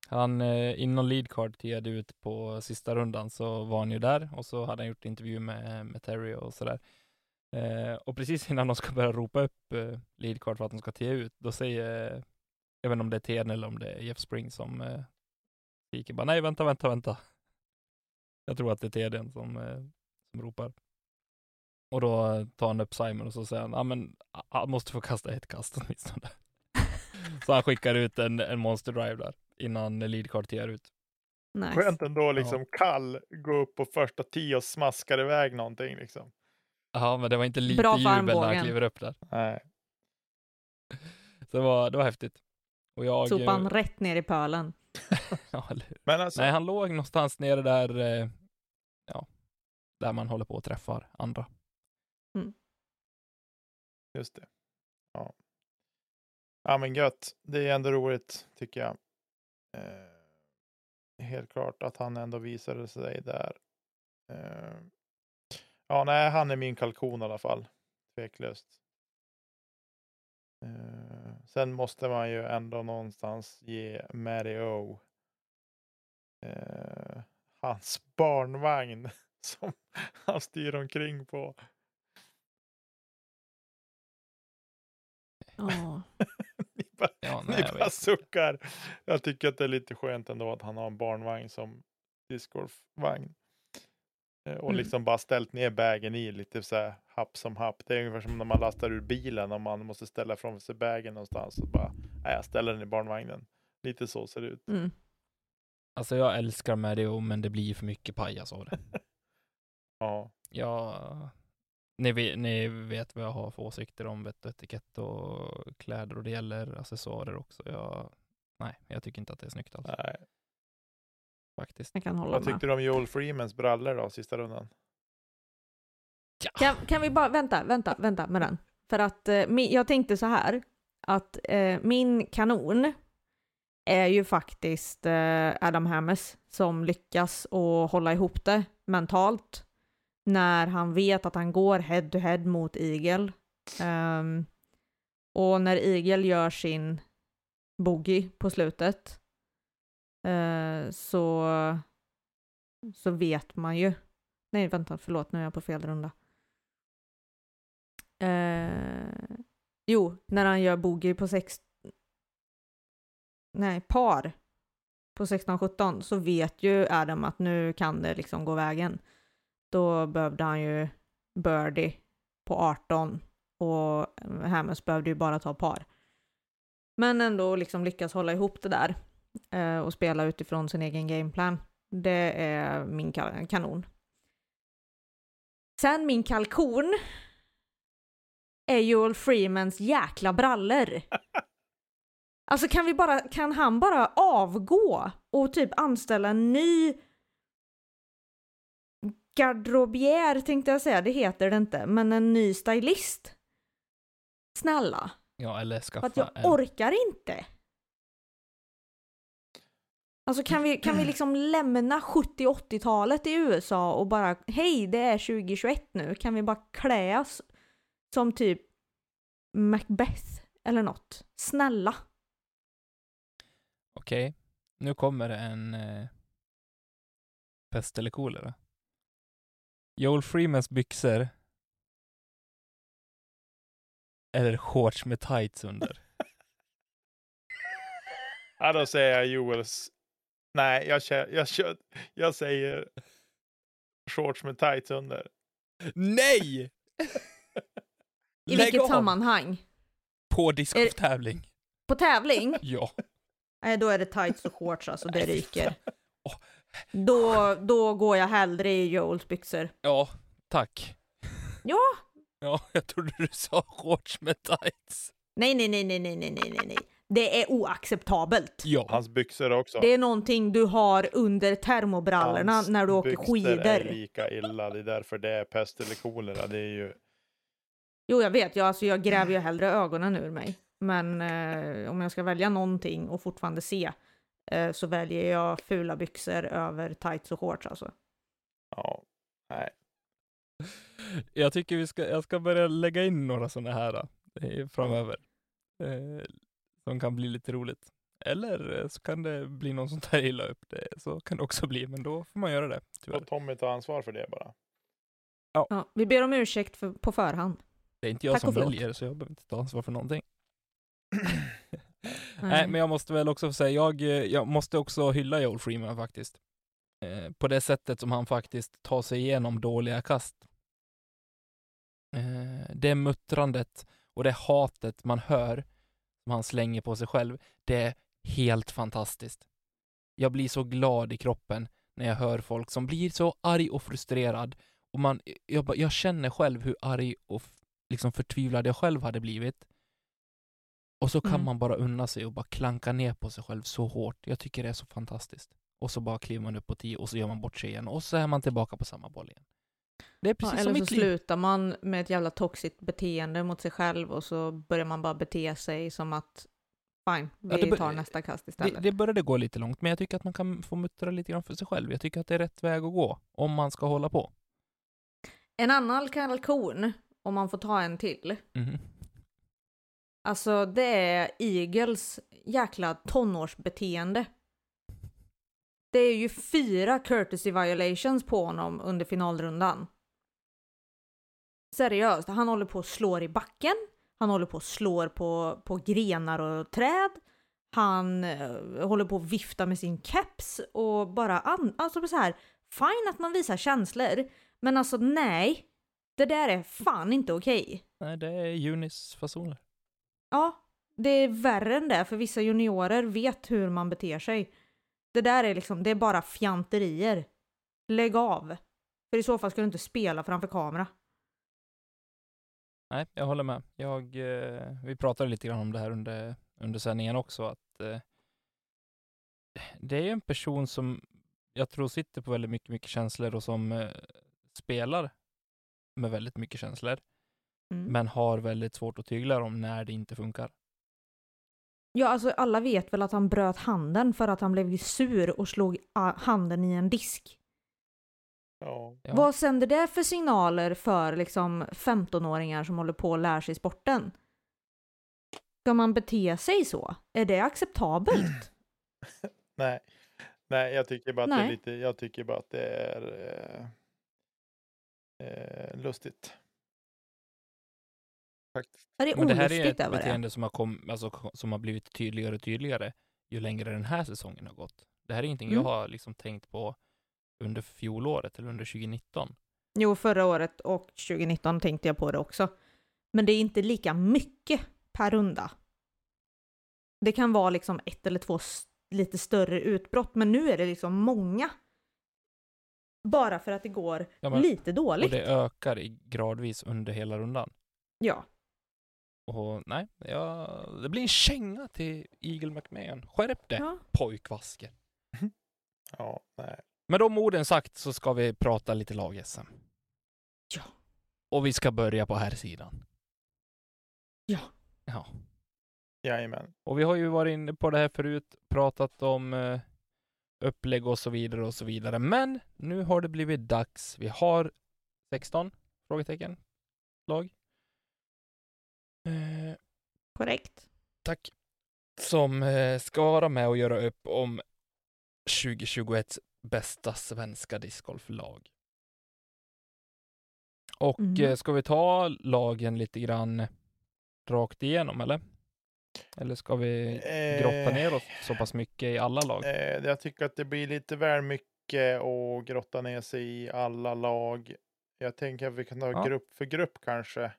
Han, eh, innan leadcard tiade ut på sista rundan så var han ju där och så hade han gjort intervju med, med Terry och sådär. Eh, och precis [laughs] innan de ska börja ropa upp eh, leadcard för att de ska tia ut, då säger, eh, jag vet inte om det är Teden eller om det är Jeff Spring som eh, skriker bara nej, vänta, vänta, vänta. [laughs] Jag tror att det är Teden som, eh, som ropar. Och då tar han upp Simon och så säger han, ja men han måste få kasta ett kast [laughs] åtminstone. så han skickar ut en, en monster drive där innan leadcard tiar ut.
Nice.
Skönt ändå liksom kall, gå upp på första tio och smaskar iväg någonting liksom.
Ja, men det var inte lite
Bra
jubel när han kliver upp där.
Nej. [laughs]
Så det var, det var häftigt. Och jag...
Sopa han
eh,
rätt ner i pölen. [laughs]
ja?
Men alltså,
Nej, han låg någonstans nere där, eh, ja, där man håller på och träffar andra.
just det. Ja. ja, men gött. Det är ändå roligt tycker jag. Eh, helt klart att han ändå visade sig där. Eh, ja, nej, han är min kalkon i alla fall. Tveklöst. Eh, sen måste man ju ändå någonstans ge Mary O. Eh, hans barnvagn [laughs] som han styr omkring på.
Ja. [laughs]
Ni bara,
Ja, nej,
ni
jag
bara
vet.
suckar. Jag tycker att det är lite skönt ändå att han har en barnvagn som discgolfvagn. Eh, Och
Mm.
liksom bara ställt ner bagen i lite så här happ som happ. Det är ungefär som när man lastar ur bilen och man måste ställa ifrån sig bagen någonstans. Och bara, nej, jag ställer den i barnvagnen. Lite så ser det ut.
Mm.
Alltså jag älskar Mario, men det blir för mycket pajas av det. [laughs]
Ja,
Jag... Ni vet, ni vet vad jag har för åsikter om vett och etikett och kläder och det gäller accessoarer också. Jag... Nej, jag tycker inte att det är snyggt alls,
nej.
Faktiskt.
Jag kan hålla
Vad
med.
tyckte du om Joel Freemans brallor då, sista rundan?
Kan, kan vi bara, vänta, vänta, vänta med den. För att eh, jag tänkte så här, att eh, min kanon är ju faktiskt eh, Adam Hammes som lyckas att hålla ihop det mentalt när han vet att han går head to head mot Eagle. Ehm, och när Eagle gör sin boogie på slutet eh, så, så vet man ju. Nej, vänta, förlåt, nu är jag på fel runda. Eh, jo, när han gör boogie på sex... Nej, par på 16-17 så vet ju Adam att nu kan det liksom gå vägen. Då behövde han ju birdie på 18 och Hammers behövde ju bara ta par. Men ändå liksom lyckas hålla ihop det där eh, och spela utifrån sin egen gameplan. Det är min ka- kanon. Sen min kalkon är Joel Freemans jäkla brallor. [laughs] Alltså kan vi bara, kan han bara avgå och typ anställa en ny garderobier tänkte jag säga, det heter det inte, men en ny stylist. Snälla,
Ja, eller
för
skaffa
att jag
en.
orkar inte. Alltså kan vi, kan vi liksom lämna 70-80-talet i USA och bara hej det är 2021 nu, kan vi bara klä oss som typ Macbeth eller något? Snälla.
Okej, nu kommer en eh, pest eller kolera. Joel Freemans byxor eller shorts med tights under. [laughs]
Ja, då säger jag Joels. Nej, jag, kör, jag, kör, jag säger shorts med tights under.
Nej!
I vilket
av.
sammanhang?
På discgolftävling.
På tävling? [laughs]
ja.
Nej, då är det tights och shorts alltså, det ryker.
Oh.
Då, ah. då går jag hellre i Joels byxor.
Ja, tack.
Ja.
Ja, jag trodde du sa shorts med tights.
Nej, nej, nej, nej, nej, nej, nej, nej. Det är oacceptabelt.
Ja.
Hans byxor också.
Det är någonting du har under termobrallorna
Hans
när du åker
byxor är
skidor.
lika illa. Det är därför det är pest eller kolera. Det är ju...
Jo, jag vet. Jag, alltså, jag gräver ju hellre ögonen ur mig. Men eh, om jag ska välja någonting och fortfarande se eh, så väljer jag fula byxor över tights och shorts alltså.
Ja, nej.
Jag tycker vi ska, jag ska börja lägga in några sådana här eh, framöver. Eh, som kan bli lite roligt. Eller eh, så kan det bli någon som tar illa upp det. Så kan det också bli, men då får man göra det. Tyvärr.
Får Tommy ta ansvar för det bara.
Ja, vi ber om ursäkt för, på förhand.
Det är inte jag
Tack
som
och
väljer, så jag behöver inte ta ansvar för någonting. [clears throat]
Nej.
Nej, men jag måste väl också säga, jag, eh, jag måste också hylla Joel Freeman faktiskt. Eh, på det sättet som han faktiskt tar sig igenom dåliga kast. Eh, det muttrandet och det hatet man hör, som han slänger på sig själv, det är helt fantastiskt. Jag blir så glad i kroppen när jag hör folk som blir så arg och frustrerad. Och man, jag, jag känner själv hur arg och liksom förtvivlad jag själv hade blivit. Och så kan
Mm.
man bara unna sig och bara klanka ner på sig själv så hårt. Jag tycker det är så fantastiskt. Och så bara kliver man upp på tio och så gör man bort sig igen och så är man tillbaka på samma boll igen. Det är
Ja,
precis
eller
som
så
mitt liv.
slutar man med ett jävla toxiskt beteende mot sig själv och så börjar man bara bete sig som att fine,
Ja,
vi
det bör-
tar nästa kast
Det,
istället.
det började gå lite långt, men jag tycker att man kan få muttra lite grann för sig själv. Jag tycker att det är rätt väg att gå om man ska hålla på.
En annan kalkon, om man får ta en till,
Mhm.
alltså det är Eagles jäkla tonårsbeteende. Det är ju fyra courtesy violations på honom under finalrundan. Seriöst, han håller på och slår i backen, han håller på och slår på, på grenar och träd, han eh, håller på att vifta med sin keps och bara an- alltså så här, fine att man visar känslor, men alltså nej, det där är fan inte okej.
Nej, det är Junis fasoner.
Ja, det är värre än det, för vissa juniorer vet hur man beter sig. Det där är liksom, det är bara fjanterier. Lägg av. För i så fall ska du inte spela framför kamera.
Nej, jag håller med. Jag, eh, vi pratade lite grann om det här under, under sändningen också, att eh, det är en person som jag tror sitter på väldigt mycket, mycket känslor och som eh, spelar med väldigt mycket känslor,
Mm.
men har väldigt svårt att tygla dem när det inte funkar.
Ja, alltså alla vet väl att han bröt handen för att han blev sur och slog ah, handen i en disk.
Ja.
Vad sänder det för signaler för liksom 15-åringar som håller på att lära sig sporten? Ska man bete sig så? Är det acceptabelt? [clears throat]
Nej. Nej, jag tycker bara att det är
Nej.
lite, jag tycker bara att det är eh, eh, lustigt. Faktiskt.
Är det
Men det här är ett beteende som har, kom, alltså, som har blivit tydligare och tydligare ju längre den här säsongen har gått. Det här är ingenting
Mm.
jag har liksom tänkt på under fjolåret eller under 2019.
Jo, förra året och 2019 tänkte jag på det också. Men det är inte lika mycket per runda. Det kan vara liksom ett eller två lite större utbrott, men nu är det liksom många. Bara för att det går
Ja, men-
lite
Och
dåligt.
det ökar gradvis under hela rundan.
Ja.
Och nej, ja, det blir en känga till Eagle McMahon. Skärp dig
ja.
pojkvasker. [laughs]
Ja, nej.
Med de orden sagt så ska vi prata lite lag-SM.
Ja.
Och vi ska börja på här sidan.
Ja.
Ja.
Jajamän.
Och vi har ju varit inne på det här förut, pratat om eh, upplägg och så vidare och så vidare. Men nu har det blivit dags. Vi har 16 frågetecken lag. Eh,
Korrekt.
tack. Som eh, ska vara med och göra upp om 2021 bästa svenska discgolflag. Och
Mm.
eh, ska vi ta lagen lite grann rakt igenom eller? Eller ska vi grotta ner oss så pass mycket i alla lag?
Eh, jag tycker att det blir lite väl mycket att grotta ner sig i alla lag. Jag tänker att vi kan ta
Ja.
grupp för grupp kanske.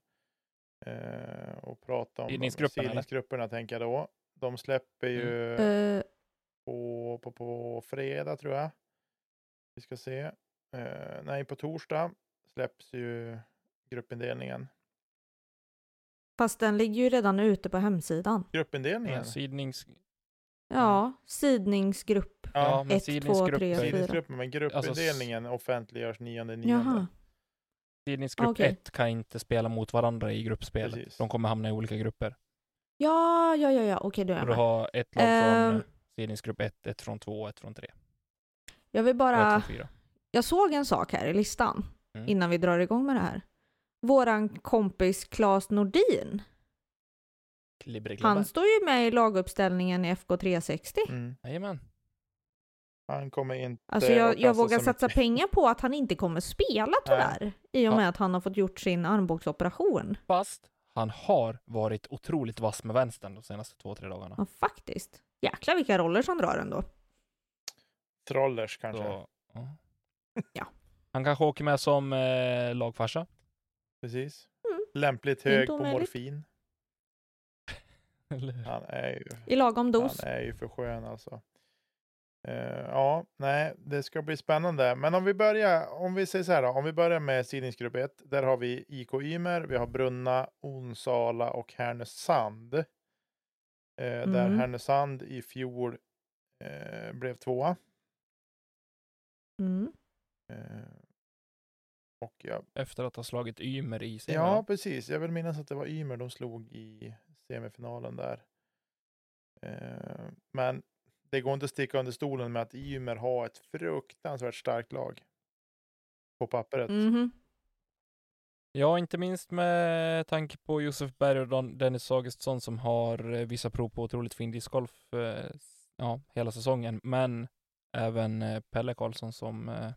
Eh, och prata om
Sidningsgrupperna,
tänker jag då. De släpper ju
Eh,
på, på, på fredag tror jag. Vi ska se. Eh, nej, på torsdag släpps ju gruppindelningen.
fast den ligger ju redan ute på hemsidan.
Gruppindelningen?
Ja, sidnings...
Ja, sidningsgrupp.
Ja, men
Ett, två,
sidningsgrupper,
tre, fyra.
Sidningsgruppen, men gruppindelningen offentliggörs 9 9.
Jaha.
sidningsgrupp
Okej.
1 kan inte spela mot varandra i gruppspelet.
Precis.
De kommer hamna i olika grupper.
Ja, ja, ja, ja, okej då är
Och
jag
du
med.
har ett lag från sidningsgrupp 1, ett från 2, ett från 3
Jag vill bara...
från 4.
Jag såg en sak här i listan
Mm.
innan vi drar igång med det här. Våran kompis Claes Nordin. Han står ju med i laguppställningen i FK 360.
Mm.
Jajamän.
Han kommer inte
Alltså jag, jag vågar satsa pengar på att han inte kommer spela tyvärr. I och
Ja.
med att han har fått gjort sin armbågsoperation.
Fast han har varit otroligt vass med vänstern de senaste två, tre dagarna.
Ja, faktiskt. Jäklar vilka roller som drar ändå.
Trollers kanske.
Så, ja. [laughs]
Ja.
Han kanske åker med som eh, lagfarsa.
Precis.
Mm.
Lämpligt hög på morfin. Han är ju,
I lagom dos.
han är ju för skön alltså. Eh, ja, nej, det ska bli spännande. Men om vi börjar, om vi säger så här då, om vi börjar med sidningsgrupp 1. Där har vi IK Ymer, vi har Brunna, Onsala och Härnösand. Där
Mm.
Härnösand i fjol eh, blev tvåa.
Mm.
Eh, och jag
Efter att ha slagit Ymer i sig.
Ja, precis. Jag vill minnas att det var Ymer de slog i semifinalen där. Eh, men det går inte att sticka under stolen med att Ymer har ett fruktansvärt starkt lag. På pappret.
Mhm.
Ja, inte minst med tanke på Josef Berg och Dennis Augustsson som har eh, vissa prov på otroligt fin discgolf ja, hela säsongen. Men även eh, Pelle Karlsson som eh,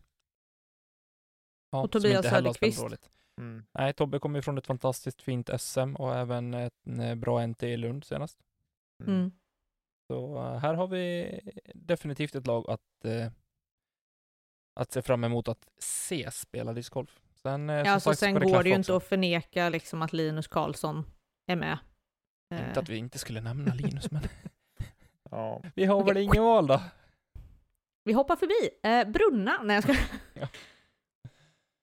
ja,
Och
som
Tobias Söderqvist.
Mm.
Nej, Tobbe kommer ifrån ett fantastiskt fint SM och även ett eh, bra NT i Lund senast.
Mm.
Mm.
Så här har vi definitivt ett lag att, eh, att se fram emot att se spela discgolf. Sen,
Ja,
ska
sen går det ju inte att förneka liksom att Linus Karlsson är med. Eh,
Inte att vi inte skulle nämna Linus, men [laughs]
Ja. [laughs]
vi har väl
Okej.
ingen val då.
Vi hoppar förbi. Eh, Brunna, nej jag ska... [laughs]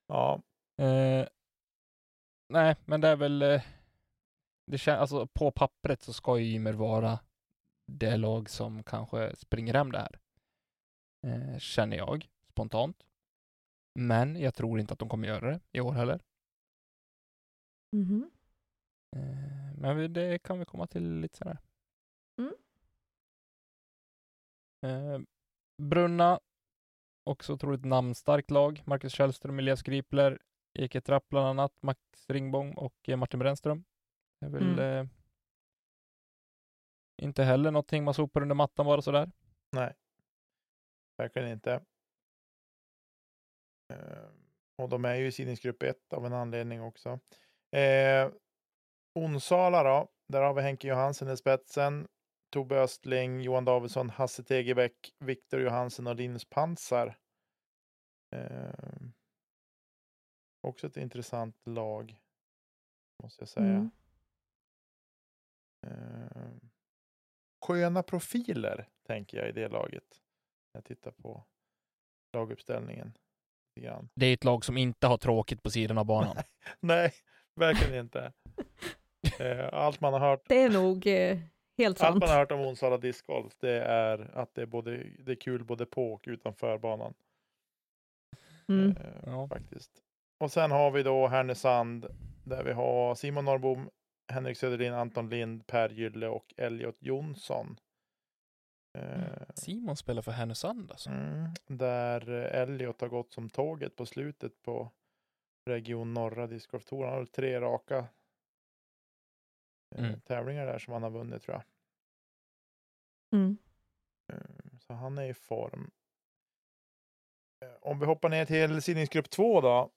ja,
Eh, nej, men det är väl... Eh, det kän, alltså, på pappret så ska ju Ymer vara det lag som kanske springer hem det här. Eh, känner jag spontant. Men jag tror inte att de kommer göra det i år heller.
Mhm.
Eh, men det kan vi komma till lite senare.
Mm.
Brunna, också otroligt namnstarkt lag. Marcus Källström, Elias Gripler, Eke Trapp bland annat, Max Ringbom och eh, Martin Brännström. Det är väl
Mm.
eh, inte heller någonting man sopar under mattan bara sådär.
nej. Verkligen inte. Eh, och de är ju i sidningsgrupp 1 av en anledning också. Eh, Onsala då, där har vi Henke Johansen i spetsen. Tobbe Östling, Johan Davidsson, Hasse Tegebäck, Viktor Johansen och Linus Pansar. Eh, också ett intressant lag, måste jag säga.
Mm.
Eh, sköna profiler, tänker jag i det laget. När jag tittar på laguppställningen. grann.
Det är ett lag som inte har tråkigt på sidan av banan. [laughs]
Nej, verkligen inte. [laughs] Eh, allt man har hört
Det är nog eh, helt
Allt
sant.
man har hört om Onsala discgolf det är att det är, både, det är kul både på och utanför banan.
Mm.
Eh,
Ja.
faktiskt. Och sen har vi då Härnösand där vi har Simon Norrbom, Henrik Söderlin, Anton Lind, Per Gylle och Elliot Jonsson. Eh,
Simon spelar för Härnösand alltså.
mm, där Elliot har gått som tåget på slutet på Region Norra discgolftouren. Han har tre raka
Mm.
tävlingar där som han har vunnit tror jag.
Mm.
Eh, Så han är i form. Eh, Om vi hoppar ner till sidningsgrupp 2 då.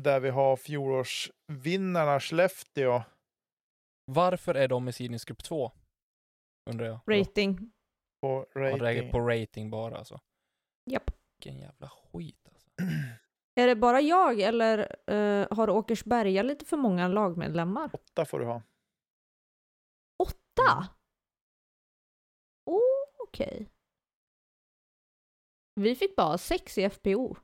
Där vi har fjolårsvinnarna Skellefteå.
Varför är de i sidningsgrupp 2? Undrar jag.
Rating.
På rating.
på rating bara alltså.
Japp.
Vilken jävla skit alltså. [clears throat]
Är det bara jag eller eh, har Åkersberga lite för många lagmedlemmar?
Åtta får du ha.
Åtta? Oh, Okej. Vi fick bara sex i FPO.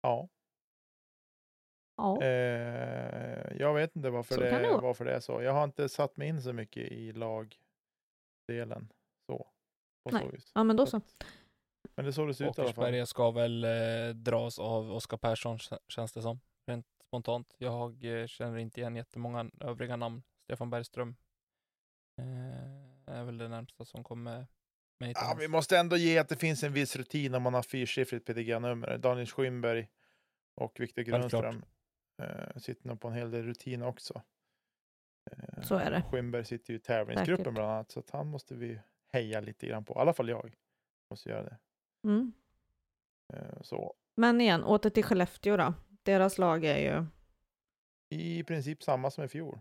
Ja.
Ja.
Eh, jag vet inte varför
Så
det,
det
varför det är så. Jag har inte satt mig in så mycket i lagdelen. Så. På
Nej.
så
ja, men då så.
Men det är så det ut i alla fall.
Ska väl eh, dras av Oskar Persson kä- känns det som. Rent spontant. Jag eh, känner inte igen jättemånga övriga namn. Stefan Bergström eh, är väl det närmsta som kommer mig
Ja, vi måste ändå ge att det finns en viss rutin om man har fyrsiffrigt PDG-nummer. Daniel Schymberg och Viktor. Grundström eh, sitter nog på en hel del rutin också. Eh,
Så är det.
Skymberg sitter ju i tävlingsgruppen
Säkert.
bland annat, så att han måste vi heja lite grann på. I alla fall jag måste göra det.
Mm.
Eh, Så
Men igen, åter till Skellefteå då. Deras lag är ju...
i princip samma som i fjol.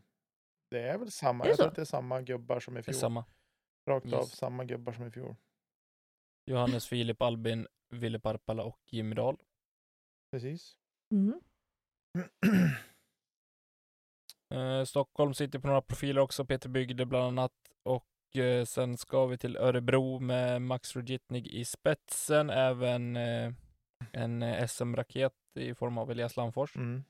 Det är väl samma,
Är
jag tror
så?
att det är samma gubbar som i
Det är
fjol.
samma.
Rakt av
Yes.
samma gubbar som i fjol.
Johannes Filip Albin, Ville Parpala och Jimmy Dahl.
Precis.
Mm. [clears throat]
Eh, Stockholm sitter på några profiler också, Peter Bygde bland annat. Och eh, sen ska vi till Örebro med Max Rogitnig i spetsen. Även eh, en eh, I form av Elias Landfors.
Mm.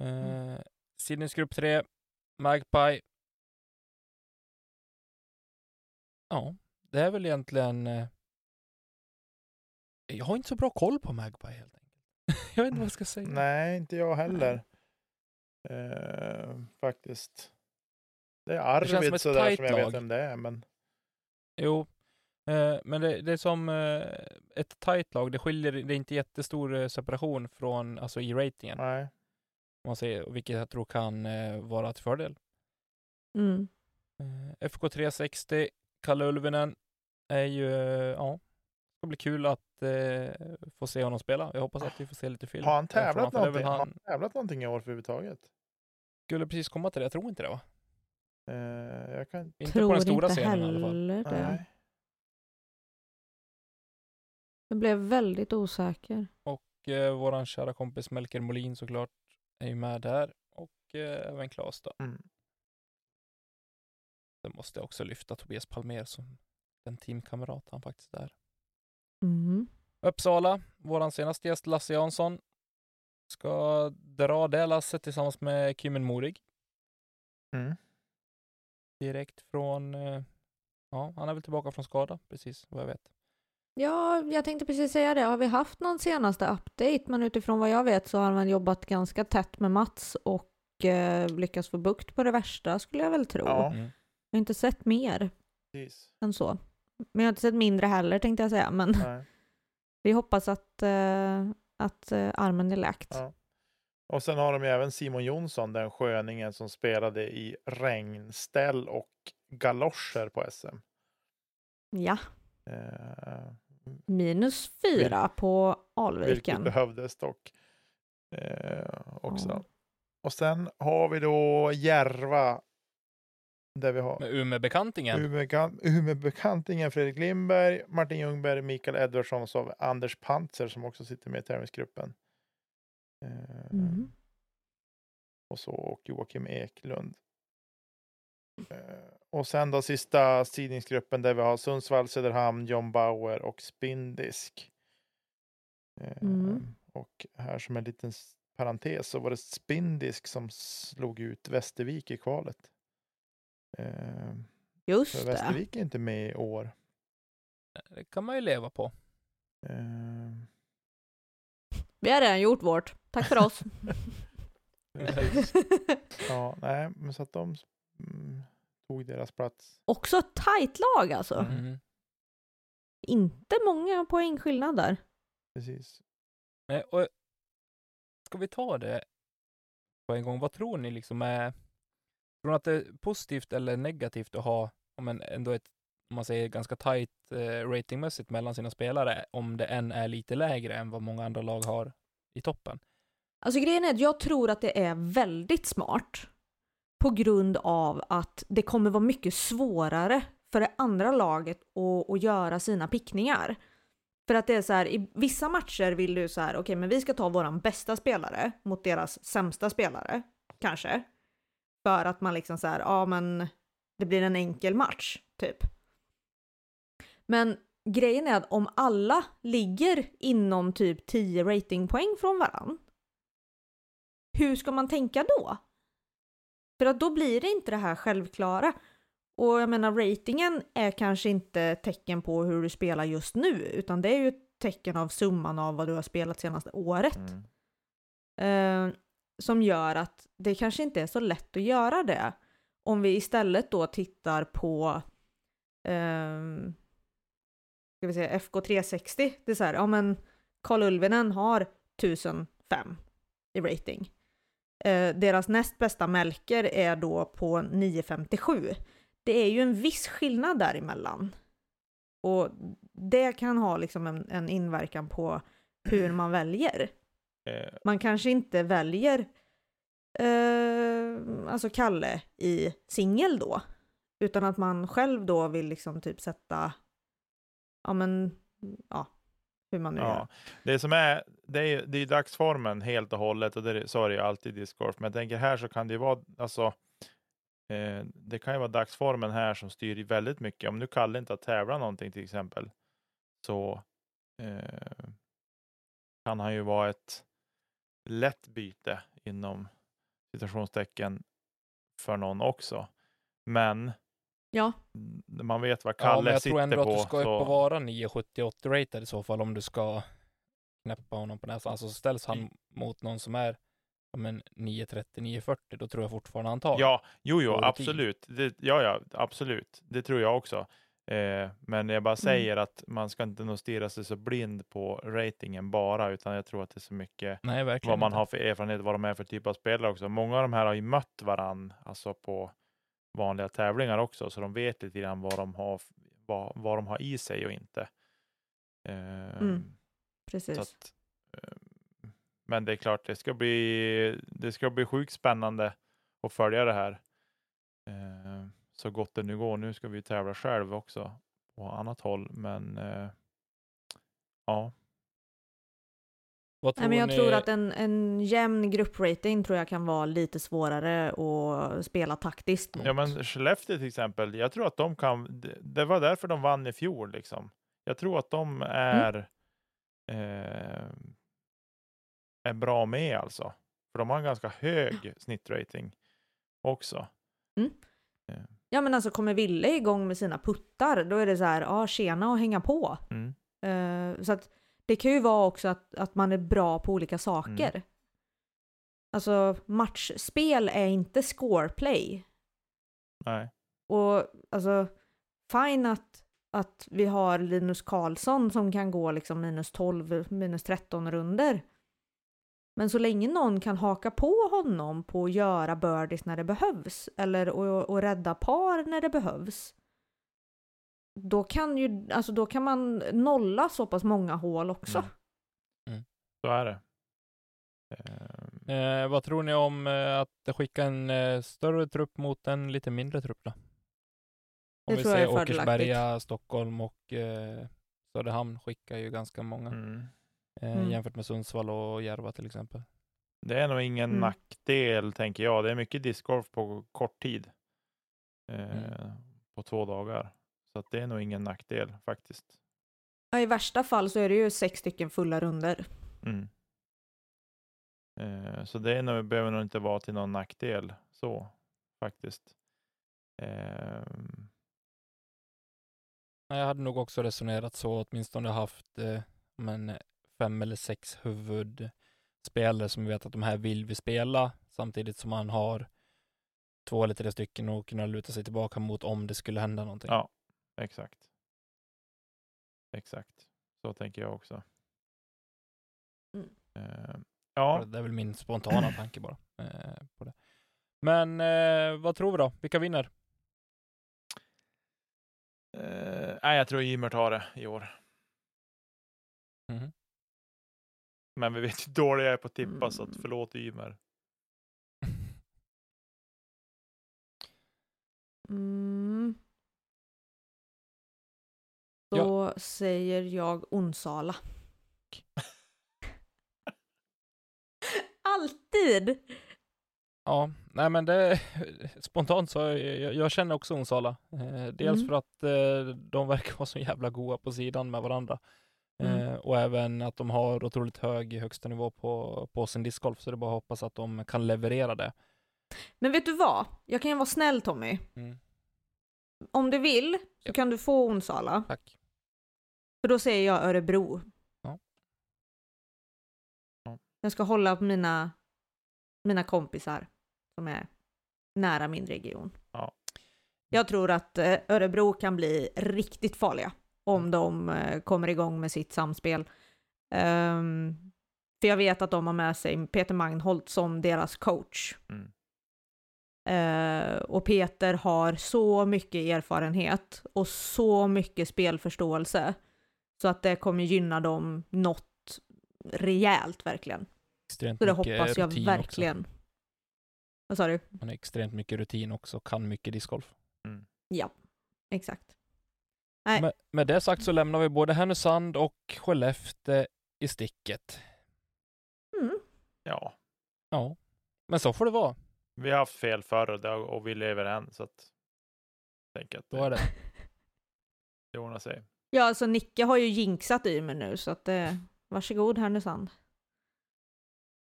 Eh, Sidneys grupp 3, Magpie. Ja, det är väl egentligen... Eh, jag har inte så bra koll på Magpie helt enkelt. [laughs] jag vet inte vad jag ska säga.
Nej, inte jag heller. [clears throat] Eh, faktiskt. Det är
Det som
Arvid
ett
sådär
tajt
som jag vet
lag.
vem det är, men
Jo, eh, men det, det är som eh, ett tajt lag. Det skiljer, det är inte jättestor eh, separation från, alltså i ratingen.
nej.
Om man säger, vilket jag tror kan eh, vara till fördel.
Mm.
Eh, FK 360, Kalle Ulvinen är ju, eh, ja, det ska bli kul att eh, få se honom spela. Jag hoppas att vi får se lite film.
Har han tävlat
för
någonting? Har
Han
han tävlat någonting i år överhuvudtaget?
skulle precis komma till det, jag tror inte det va?
Eh, jag kan...
Inte
Tror
på den stora
inte
scenen i alla fall.
heller det.
Nej.
Jag blev väldigt osäker.
Och eh, våran kära kompis Melker Molin såklart är ju med där. Och eh, även Claes då.
Mm.
Sen måste jag också lyfta Tobias Palmer som den teamkamrat han faktiskt är.
Mm.
Uppsala, våran senaste gäst Lasse Jansson ska dra det lasset tillsammans med Kymen Morig
Mm.
direkt från, eh, ja, han är väl tillbaka från skada, precis vad jag vet.
Ja, jag tänkte precis säga det. Har vi haft någon senaste update? Men utifrån vad jag vet så har han jobbat ganska tätt med Mats och eh, lyckats få bukt på det värsta skulle jag väl tro.
Ja.
Mm.
Jag har inte sett mer
Precis.
än så. Men jag har inte sett mindre heller tänkte jag säga. Men [laughs] vi hoppas att, eh, att eh, armen är läkt.
Ja. Och sen har de ju även Simon Jonsson, den sköningen som spelade i regnställ och galoscher på SM.
Ja,
Eh,
minus fyra på
vilket
Alviken.
behövdes dock. Eh, också.
Ja.
Och sen har vi då Järva. Där vi har
Med Umeå-bekantingen.
Umeå- Umeå-bekantingen Fredrik Lindberg, Martin Ljungberg, Mikael Edvardsson och så har vi Anders Pantzer som också sitter med i tävlingsgruppen. Eh,
Mm.
och så och Joakim Eklund. Eh, och sen då sista sidningsgruppen där vi har Sundsvall, Söderhamn, John Bauer och Spindisk. Eh,
Mm.
Och här som en liten parentes så var det Spindisk som slog ut Västervik i kvalet. Eh,
Just
för
det.
Västervik är inte med i år.
Det kan man ju leva på.
Vi har redan gjort vårt. Tack för oss. [laughs]
ja, nej, men så att de tog deras plats.
Också ett tajt lag alltså.
Mm.
Mm.
Inte många poängskillnad där.
Precis.
Och ska vi ta det på en gång? Vad tror ni liksom är... Tror ni att det är positivt eller negativt att ha om en, ändå ett, om man säger ganska tajt eh, ratingmässigt mellan sina spelare, om det än är lite lägre än vad många andra lag har i toppen?
Alltså grejen är att jag tror att det är väldigt smart på grund av att det kommer vara mycket svårare för det andra laget att, att göra sina pickningar. För att det är så här, i vissa matcher vill du så här, okej men vi ska ta våran bästa spelare mot deras sämsta spelare, kanske. För att man liksom så här, ja men det blir en enkel match, typ. Men grejen är att om alla ligger inom typ 10 ratingpoäng från varann, hur ska man tänka då? För att då blir det inte det här självklara. Och jag menar, ratingen är kanske inte tecken på hur du spelar just nu, utan det är ju ett tecken av summan av vad du har spelat senaste året.
Mm.
Eh, som gör att det kanske inte är så lätt att göra det. Om vi istället då tittar på ehm, ska vi säga FK360. Det är så här, ja men Karl Ulvinen har 1005 i rating. Eh, deras näst bästa Melker är då på 9,57. Det är ju en viss skillnad däremellan. Och det kan ha liksom en, en inverkan på hur man väljer.
Eh,
Man kanske inte väljer eh, alltså Kalle i singel då, utan att man själv då vill liksom typ sätta, ja men, ja, hur man nu
Ja,
gör.
det som är, det är, det är dagsformen helt och hållet och det, så är det ju alltid i discgolf. Men jag tänker här så kan det ju vara, alltså, eh, det kan ju vara dagsformen här som styr väldigt mycket. Om nu Kalle inte har tävlat någonting till exempel, så eh, kan han ju vara ett lätt byte inom citationstecken för någon också. Men
Ja,
mm, man vet vad
Ja,
Kalle
men jag
sitter
tror ändå
på.
att du ska upp
så-
och vara 970-80 rated i så fall om du ska knäppa honom på näsan. Alltså ställs han mot någon som är ja, men 930-940 då tror jag fortfarande han tar.
Ja, jo, jo,
på
absolut. Det, ja, ja, absolut. Det tror jag också. Eh, men jag bara säger att man ska inte nog stirra sig så blind på ratingen bara, utan jag tror att det är så mycket
Nej,
vad man
inte.
har för erfarenhet, vad de är för typ av spelare också. Många av de här har ju mött varann, alltså på vanliga tävlingar också, så de vet lite grann vad de har, vad, vad de har i sig och inte. Eh,
Mm, precis.
så att, eh, men det är klart, det ska bli, det ska bli sjukt spännande att följa det här. Eh, så gott det nu går. Nu ska vi tävla själv också på annat håll, men eh, ja,
Vad tror
Nej, men jag
ni...
tror att en, en jämn grupprating tror jag kan vara lite svårare att spela taktiskt mot.
ja, men Skellefteå till exempel. Jag tror att de kan. Det, var därför de vann i fjol liksom. Jag tror att de är. Eh, är bra med alltså, för de har en ganska hög [clears throat] snittrating också.
Ja men alltså kommer Ville igång med sina puttar, då är det så här, ja tjena och hänga på.
Mm.
Eh, så att det kan ju vara också att, att man är bra på olika saker.
Mm.
Alltså matchspel är inte scoreplay.
Nej.
Och alltså, fine att, att vi har Linus Karlsson som kan gå liksom minus 12, minus 13 runder. Men så länge någon kan haka på honom på att göra birdies när det behövs eller och, och rädda par när det behövs. Då kan ju, alltså då kan man nolla så pass många hål också.
Mm. Så är det. Ehm,
Eh, vad tror ni om eh, att skicka en eh, större trupp mot en lite mindre trupp då? Om
Det
vi
fördelaktigt.
Åkersberga, Stockholm och eh, Söderhamn skickar ju ganska många
mm.
eh,
Mm.
jämfört med Sundsvall och Järva till exempel.
Det är nog ingen
Mm.
nackdel, tänker jag. Det är mycket discgolf på kort tid. Eh,
Mm.
På två dagar. Så att det är nog ingen nackdel faktiskt.
Ja, I värsta fall så är det ju sex stycken fulla runder.
Mm. Eh, så det är nog, behöver nog inte vara till någon nackdel så faktiskt.
Nej, Jag hade nog också resonerat så, åtminstone haft eh, men fem eller sex huvudspelare som vi vet att de här vill vi spela, samtidigt som man har två eller tre stycken och kunna luta sig tillbaka mot om det skulle hända någonting.
Ja. Exakt. Exakt. Så tänker jag också.
Mm.
Ehm, ja,
Det är väl min spontana tanke bara eh, på det. Men eh, vad tror vi då? Vilka vinner?
eh, nej, jag tror Ymer tar det i år.
Mhm.
Men vi vet hur dålig jag är på att tippa, så att
Mm.
förlåt Ymer. [laughs]
Mm. Då säger jag Onsala. Alltid!
Ja, nej men det [laughs] spontant så jag, jag känner också Onsala. Eh, dels
Mm.
för att eh, de verkar [laughs] vara så jävla goa på sidan med varandra.
Mm.
Eh, och även att de har otroligt hög högsta nivå på, på sin discgolf, så det är bara att hoppas att de kan leverera det.
Men vet du vad? Jag kan ju vara snäll Tommy.
Mm.
Om du vill så
Ja.
kan du få Onsala.
Tack.
För då säger jag Örebro.
Ja.
Ja.
Jag ska hålla på mina, mina kompisar som är nära min region.
Ja.
Jag tror att eh, Örebro kan bli riktigt farliga om de eh, kommer igång med sitt samspel. Ehm, För jag vet att de har med sig Peter Magnholt som deras coach.
Mm.
Eh, och Peter har så mycket erfarenhet och så mycket spelförståelse. Så att det kommer gynna dem något rejält verkligen.
Extremt
Så det hoppas jag verkligen. Vad sa du?
Också. Han har extremt mycket rutin också, kan mycket discgolf.
Ja, exakt. Nej.
Med, med det sagt så lämnar vi både Härnösand och Skellefteå i sticket.
Mm.
Ja,
Ja, men så får det vara.
vi har haft fel förr och, det, och vi lever än så att tänker att
Så är
det,
det. [laughs]
det ordnar sig.
Ja, alltså Nicke har ju jinxat i mig nu så att eh, varsågod Härnösand.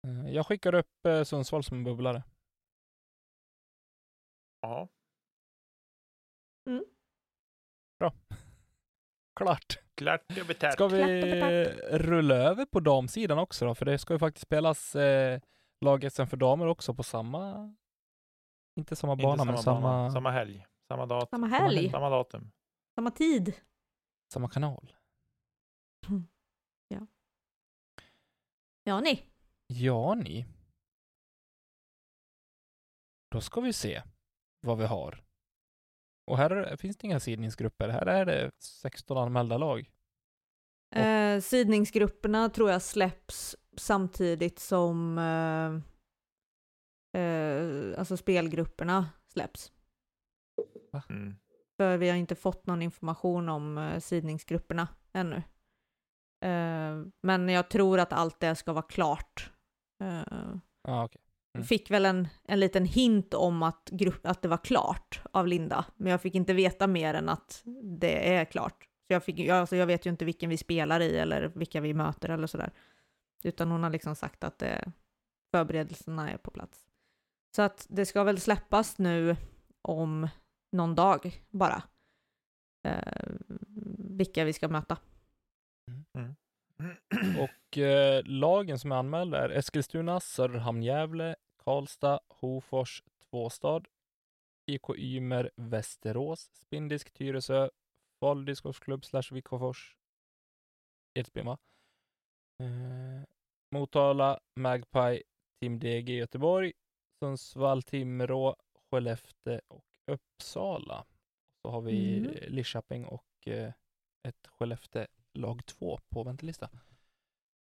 Eh, Jag skickar upp eh, Sundsvall som en bubblare.
Ja, [laughs]
Klart.
klart och betalt.
Ska vi rulla över på damsidan också då? För det ska ju faktiskt spelas eh, lag SM för damer också på samma... Inte samma
Inte
bana, men samma,
bana, samma helg, samma datum.
Samma helg,
Samma datum.
samma tid.
Samma kanal.
Ja, ni.
Ja, ni. Då ska vi se vad vi har. Och här är- finns det inga sidningsgrupper. Här är det 16 anmälda lag.
Eh, sidningsgrupperna tror jag släpps samtidigt som eh, eh, alltså spelgrupperna släpps.
Mm.
För vi har inte fått någon information om eh, sidningsgrupperna ännu. Eh, men jag tror att allt det ska vara klart. Eh,
Ja, okej. Mm.
Fick väl en, en liten hint om att, grupp, att det var klart av Linda, men jag fick inte veta mer än att det är klart. Så jag, fick, jag, alltså jag vet ju inte vilken vi spelar i eller vilka vi möter eller sådär. Utan hon har liksom sagt att det, förberedelserna är på plats. Så att det ska väl släppas nu om någon dag bara. Eh, vilka vi ska möta.
Och eh, lagen som är anmälda är Eskilstuna, Söderhamn, Gävle, Karlstad, Hofors, Tvåstad, IK Ymer, Västerås, Spindisk, Tyresö, Falu discgolfklubb slash Vikkofors, Edsbyn va? Eh, Motala, Magpie, Team DG Göteborg, Sundsvall, Timrå, Skellefteå och Uppsala. Så har vi
Mm.
Lidköping och eh, ett Skellefteå lag 2 på väntelista.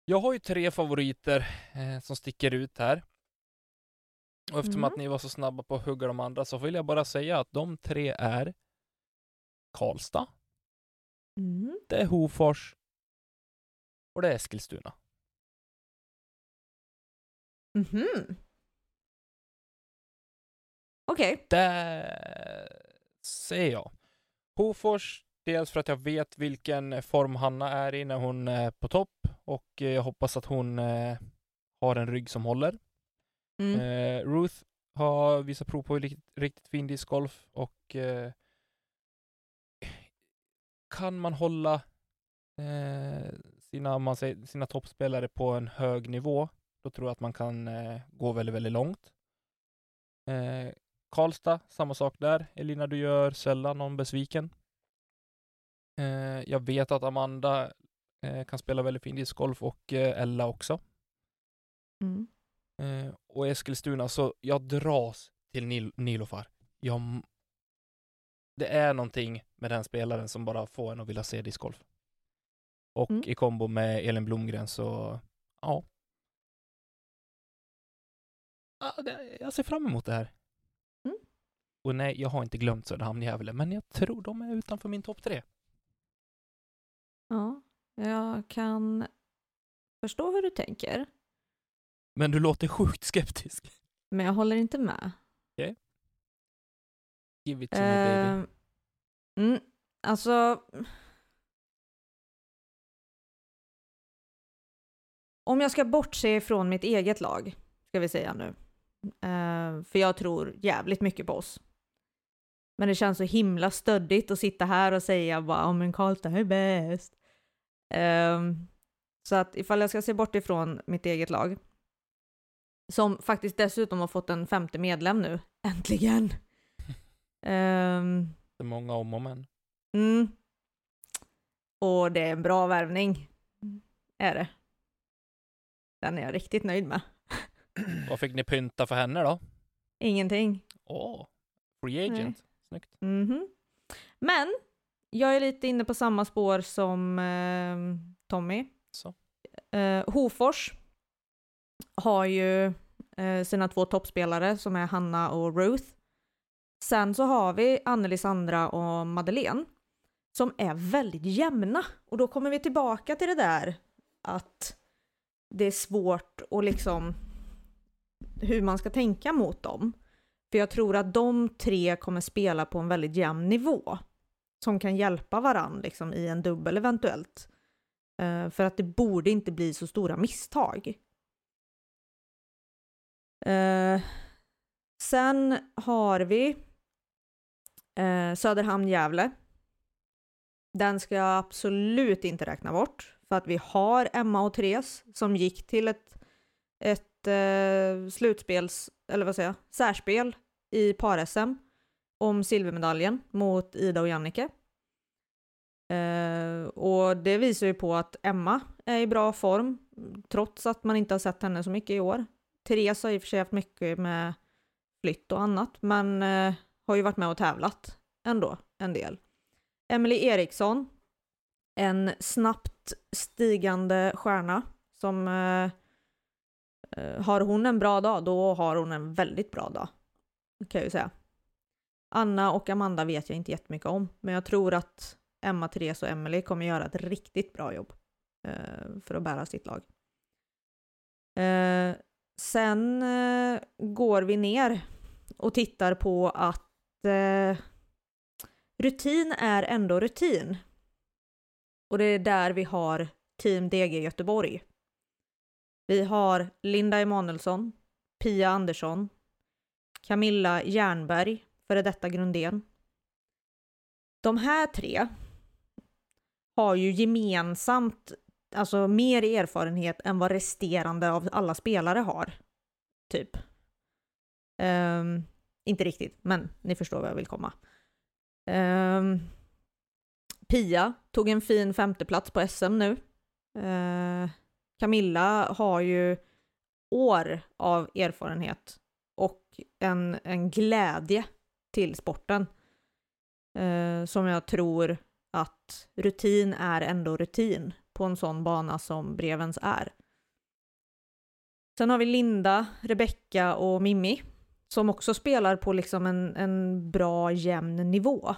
Jag har ju tre favoriter eh, som sticker ut här. Och eftersom
Mm.
att ni var så snabba på att hugga de andra så vill jag bara säga att de tre är Karlstad,
Mm.
det är Hofors och det är Eskilstuna.
Mhm. Okej.
Det ser jag. Hofors, dels för att jag vet vilken form Hanna är i när hon är på topp och eh, jag hoppas att hon eh, har en rygg som håller.
Mm.
Eh, Ruth har visat prov på riktigt, riktigt fin discgolf och eh, kan man hålla eh, sina, man säger, sina toppspelare på en hög nivå, då tror jag att man kan eh, gå väldigt, väldigt långt. Karlstad, samma sak där. Elina, du gör sällan någon besviken. Eh, jag vet att Amanda eh, kan spela väldigt fin discgolf och eh, Ella också.
Mm.
Eh, och Eskilstuna, så jag dras till Nil Nilofar. Jag, det är någonting med den spelaren som bara får en att vilja se discgolf. Och
Mm.
i kombo med Elin Blomgren så, ja. jag ser fram emot det här. Och nej, jag har inte glömt Söderhamn Gävle, men jag tror de är utanför min topp tre.
Ja, jag kan förstå hur du tänker,
Men du låter sjukt skeptisk.
men jag håller inte med.
Give it to me baby.
Eh, mm, alltså... Om jag ska bortse från mitt eget lag, ska vi säga nu. Eh, för jag tror jävligt mycket på oss. Men det känns så himla stöddigt att sitta här och säga bara om en Karlstad är bäst. Ehm, så att ifall jag ska se bort ifrån mitt eget lag, som faktiskt dessutom har fått en femte medlem nu, [laughs] äntligen. Ehm,
Det är många om och men.
Mm. Och det är en bra värvning. Är det. Den är jag riktigt nöjd med.
Vad fick ni pynta för henne då?
Ingenting.
Åh, free agent. Snyggt.
Mhm. Men jag är lite inne på samma spår som eh, Tommy.
Så.
Eh, Hofors har ju eh, sina två toppspelare som är Hanna och Ruth. Sen så har vi Anneli Sandra och Madeleine som är väldigt jämna. Och då kommer vi tillbaka till det där att det är svårt att liksom hur man ska tänka mot dem. För jag tror att de tre kommer spela på en väldigt jämn nivå som kan hjälpa varann liksom, i en dubbel eventuellt. Uh, för att det borde inte bli så stora misstag. Uh, sen har vi eh, uh, Söderhamn-Gävle. Den ska jag absolut inte räkna bort för att vi har Emma och Therese som gick till ett, ett slutspels, eller vad säger jag, särspel i par-SM om silvermedaljen mot Ida och Jannike. Eh, och det visar ju på att Emma är i bra form, trots att man inte har sett henne så mycket i år. Therese har i och för sig haft mycket med flytt och annat, men eh, har ju varit med och tävlat ändå en del. Emily Eriksson, en snabbt stigande stjärna som eh, eh, har hon en bra dag, då har hon en väldigt bra dag. Kan jag ju säga. Anna och Amanda vet jag inte jättemycket om, men jag tror att Emma, Therese och Emily kommer göra ett riktigt bra jobb eh, för att bära sitt lag. Eh, sen eh, går vi ner och tittar på att eh, rutin är ändå rutin. Och det är där vi har Team DG Göteborg. Vi har Linda Emanuelsson, Pia Andersson, Camilla Jernberg, före detta Grundén. De här tre har ju gemensamt alltså mer erfarenhet än vad resterande av alla spelare har. Typ. Um, inte riktigt, men ni förstår vad jag vill komma. Um, Pia tog en fin femteplats på SM nu. Uh, Camilla har ju år av erfarenhet och en, en glädje till sporten Eh, som jag tror att rutin är ändå rutin på en sån bana som Brevens är. Sen har vi Linda, Rebecka och Mimmi som också spelar på liksom en, en bra jämn nivå.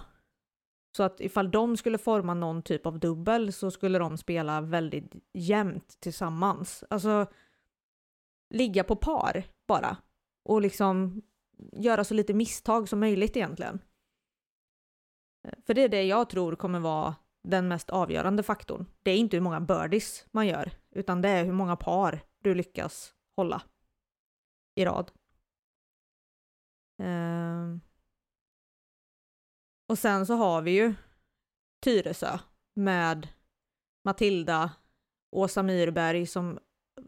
Så att ifall de skulle forma någon typ av dubbel så skulle de spela väldigt jämnt tillsammans. Alltså ligga på par bara och liksom göra så lite misstag som möjligt egentligen. Eh, för det är det jag tror kommer vara den mest avgörande faktorn. Det är inte hur många birdies man gör, utan det är hur många par du lyckas hålla i rad. Ehm. Och sen så har vi ju Tyresö med Matilda, Åsa Myrberg som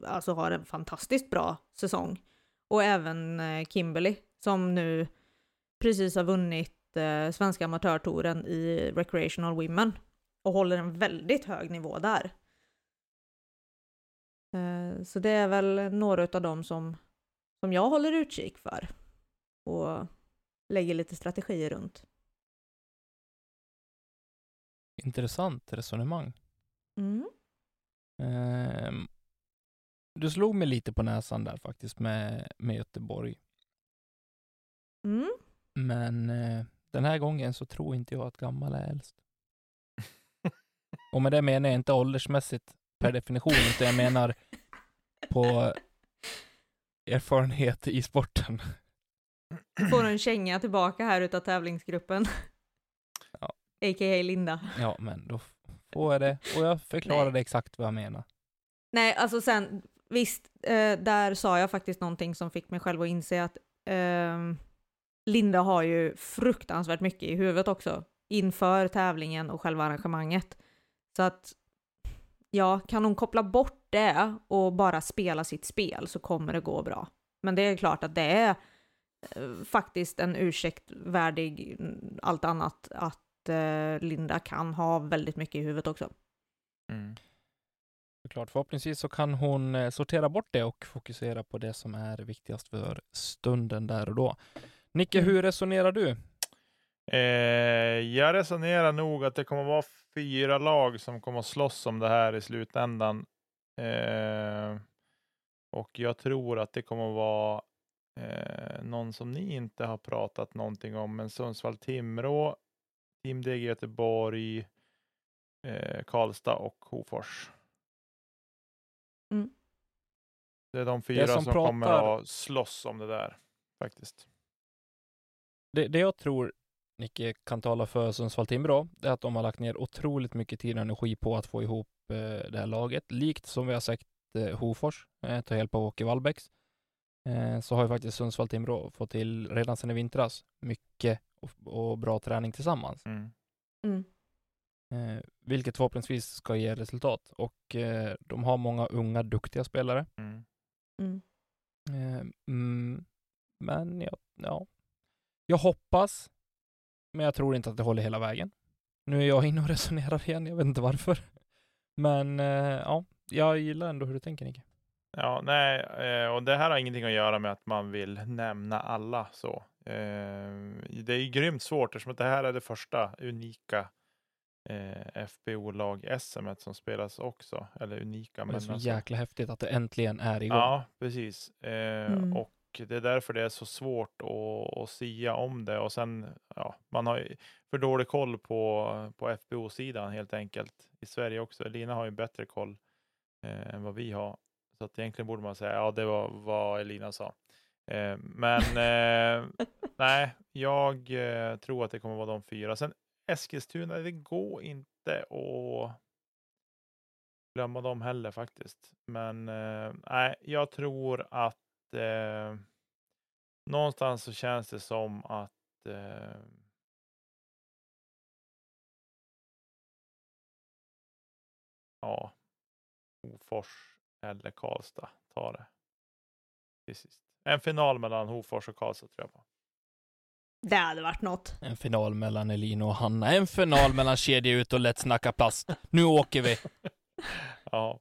alltså har en fantastiskt bra säsong. Och även eh, Kimberly som nu precis har vunnit eh, Svenska Amatörtouren i Recreational Women och håller en väldigt hög nivå där. Eh, så det är väl några av dem som, som jag håller utkik för och lägger lite strategier runt.
Intressant resonemang.
Mm.
Um, du slog mig lite på näsan där faktiskt med, med Göteborg.
Mm.
Men uh, den här gången så tror inte jag att gammal är äldst. [laughs] Och med det menar jag inte åldersmässigt per definition, utan jag menar på erfarenhet i sporten.
Får en känga tillbaka här utav tävlingsgruppen.
Ja.
A.k.a. Linda.
Ja, men då får jag det. Och jag förklarade
Nej.
exakt vad jag menar.
Nej, alltså sen, visst, eh, där sa jag faktiskt någonting som fick mig själv att inse att eh, Linda har ju fruktansvärt mycket i huvudet också inför tävlingen och själva arrangemanget. Så att, ja, kan hon koppla bort det och bara spela sitt spel så kommer det gå bra. Men det är klart att det är eh, faktiskt en ursäkt värdig allt annat att eh, Linda kan ha väldigt mycket i huvudet också.
Mm.
Såklart. Förhoppningsvis så kan hon eh, sortera bort det och fokusera på det som är viktigast för stunden där och då. Nicke,
Mm.
hur resonerar du?
Eh, jag resonerar nog att det kommer vara fyra lag som kommer att slåss om det här i slutändan. Eh, och jag tror att det kommer att vara eh, någon som ni inte har pratat någonting om, men Sundsvall-Timrå, Team DG Göteborg, eh, Karlstad och Hofors.
Mm.
Det är de fyra
som
som, kommer
pratar-
att slåss om det där faktiskt.
Det, det jag tror Nicke kan tala för Sundsvall-Timrå, det är att de har lagt ner otroligt mycket tid och energi på att få ihop eh, det här laget. Likt som vi har sagt eh, Hofors, eh, ta hjälp av Åke Wallbäcks, eh, så har ju faktiskt Sundsvall-Timrå fått till redan sedan i vintras mycket och, och bra träning tillsammans.
Mm.
Mm.
Eh, vilket förhoppningsvis ska ge resultat. Och eh, de har många unga, duktiga spelare.
Mm.
Mm.
Eh, mm, men ja, ja, jag hoppas, men jag tror inte att det håller hela vägen. Nu är jag [laughs] inne och resonerar igen, jag vet inte varför. Men eh, ja, jag gillar ändå hur du tänker Nicke.
Ja, nej, eh, och det här har ingenting att göra med att man vill nämna alla så. Eh, Det är ju grymt svårt eftersom att det här är det första unika eh, FBO-lag-SM som spelas också. Eller unika,
Men det är så
alltså-
jäkla häftigt att det äntligen är igång.
Ja, precis. Eh,
Mm.
Och det är därför det är så svårt att, att sia om det. Och sen, ja, man har ju för dålig koll på, på FBO-sidan helt enkelt. I Sverige också. Elina har ju bättre koll eh, än vad vi har. Så att egentligen borde man säga, ja det var vad Elina sa. Eh, men eh, [laughs] nej, jag eh, tror att det kommer vara de fyra. Sen Eskilstuna, det går inte att glömma dem heller faktiskt. Men eh, jag tror att eh, någonstans så känns det som att eh, ja, Hofors eller Karlstad tar det. till sist. En final mellan Hofors och Karlstad tror jag på.
Det hade varit något.
En final mellan Elin och Hanna. En final mellan Kedja ut och Lätt snacka plast. Nu åker vi! [laughs]
Ja,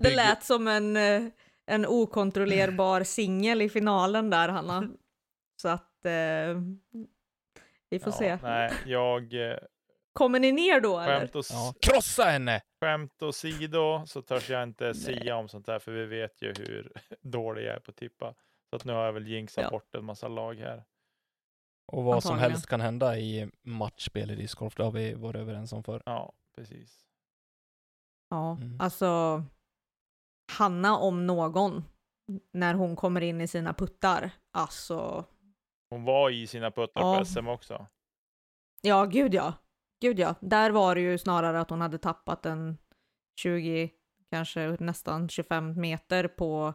Det lät som en, eh, en okontrollerbar singel i finalen där, Hanna. Så att eh, vi får
ja,
se.
Nej, jag eh,
Kommer ni ner då eller?
skämt, och, s-
Ja, krossa henne!
skämt åsido så törs jag inte sia om sånt där för vi vet ju hur [laughs] dålig jag är på att tippa. Så att nu har jag väl jinxat
Ja.
bort en massa lag här.
Och vad som
Antagligen.
helst kan hända i matchspel i discgolf, det har vi varit överens om för.
Ja, precis.
Ja,
Mm.
alltså Hanna om någon, när hon kommer in i sina puttar, alltså
Hon var i sina puttar
Ja.
på SM också.
ja, gud ja. Gud ja. Där var det ju snarare att hon hade tappat en 20, kanske nästan 25 meter på,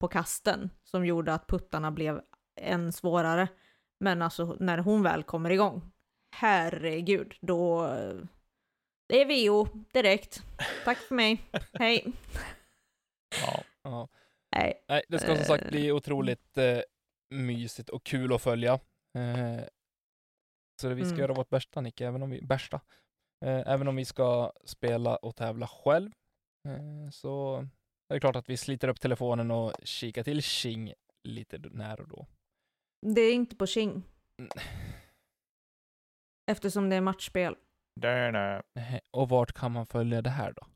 på kasten som gjorde att puttarna blev än svårare. Men alltså när hon väl kommer igång, herregud, då... Det är VO direkt. Tack för mig. [laughs] Hej.
Ja,
Ja.
Nej.
Nej, det ska som sagt
Eh.
bli otroligt eh, mysigt och kul att följa. Eh, så vi ska
Mm.
göra vårt bästa Nicke, även om vi, bästa. Eh, även om vi ska spela och tävla själv. Eh, så är det klart att vi sliter upp telefonen och kikar till Tjing lite när och då.
Det är inte på Tjing.
Mm.
Eftersom det är matchspel.
nej.
Och vart kan man följa det här då?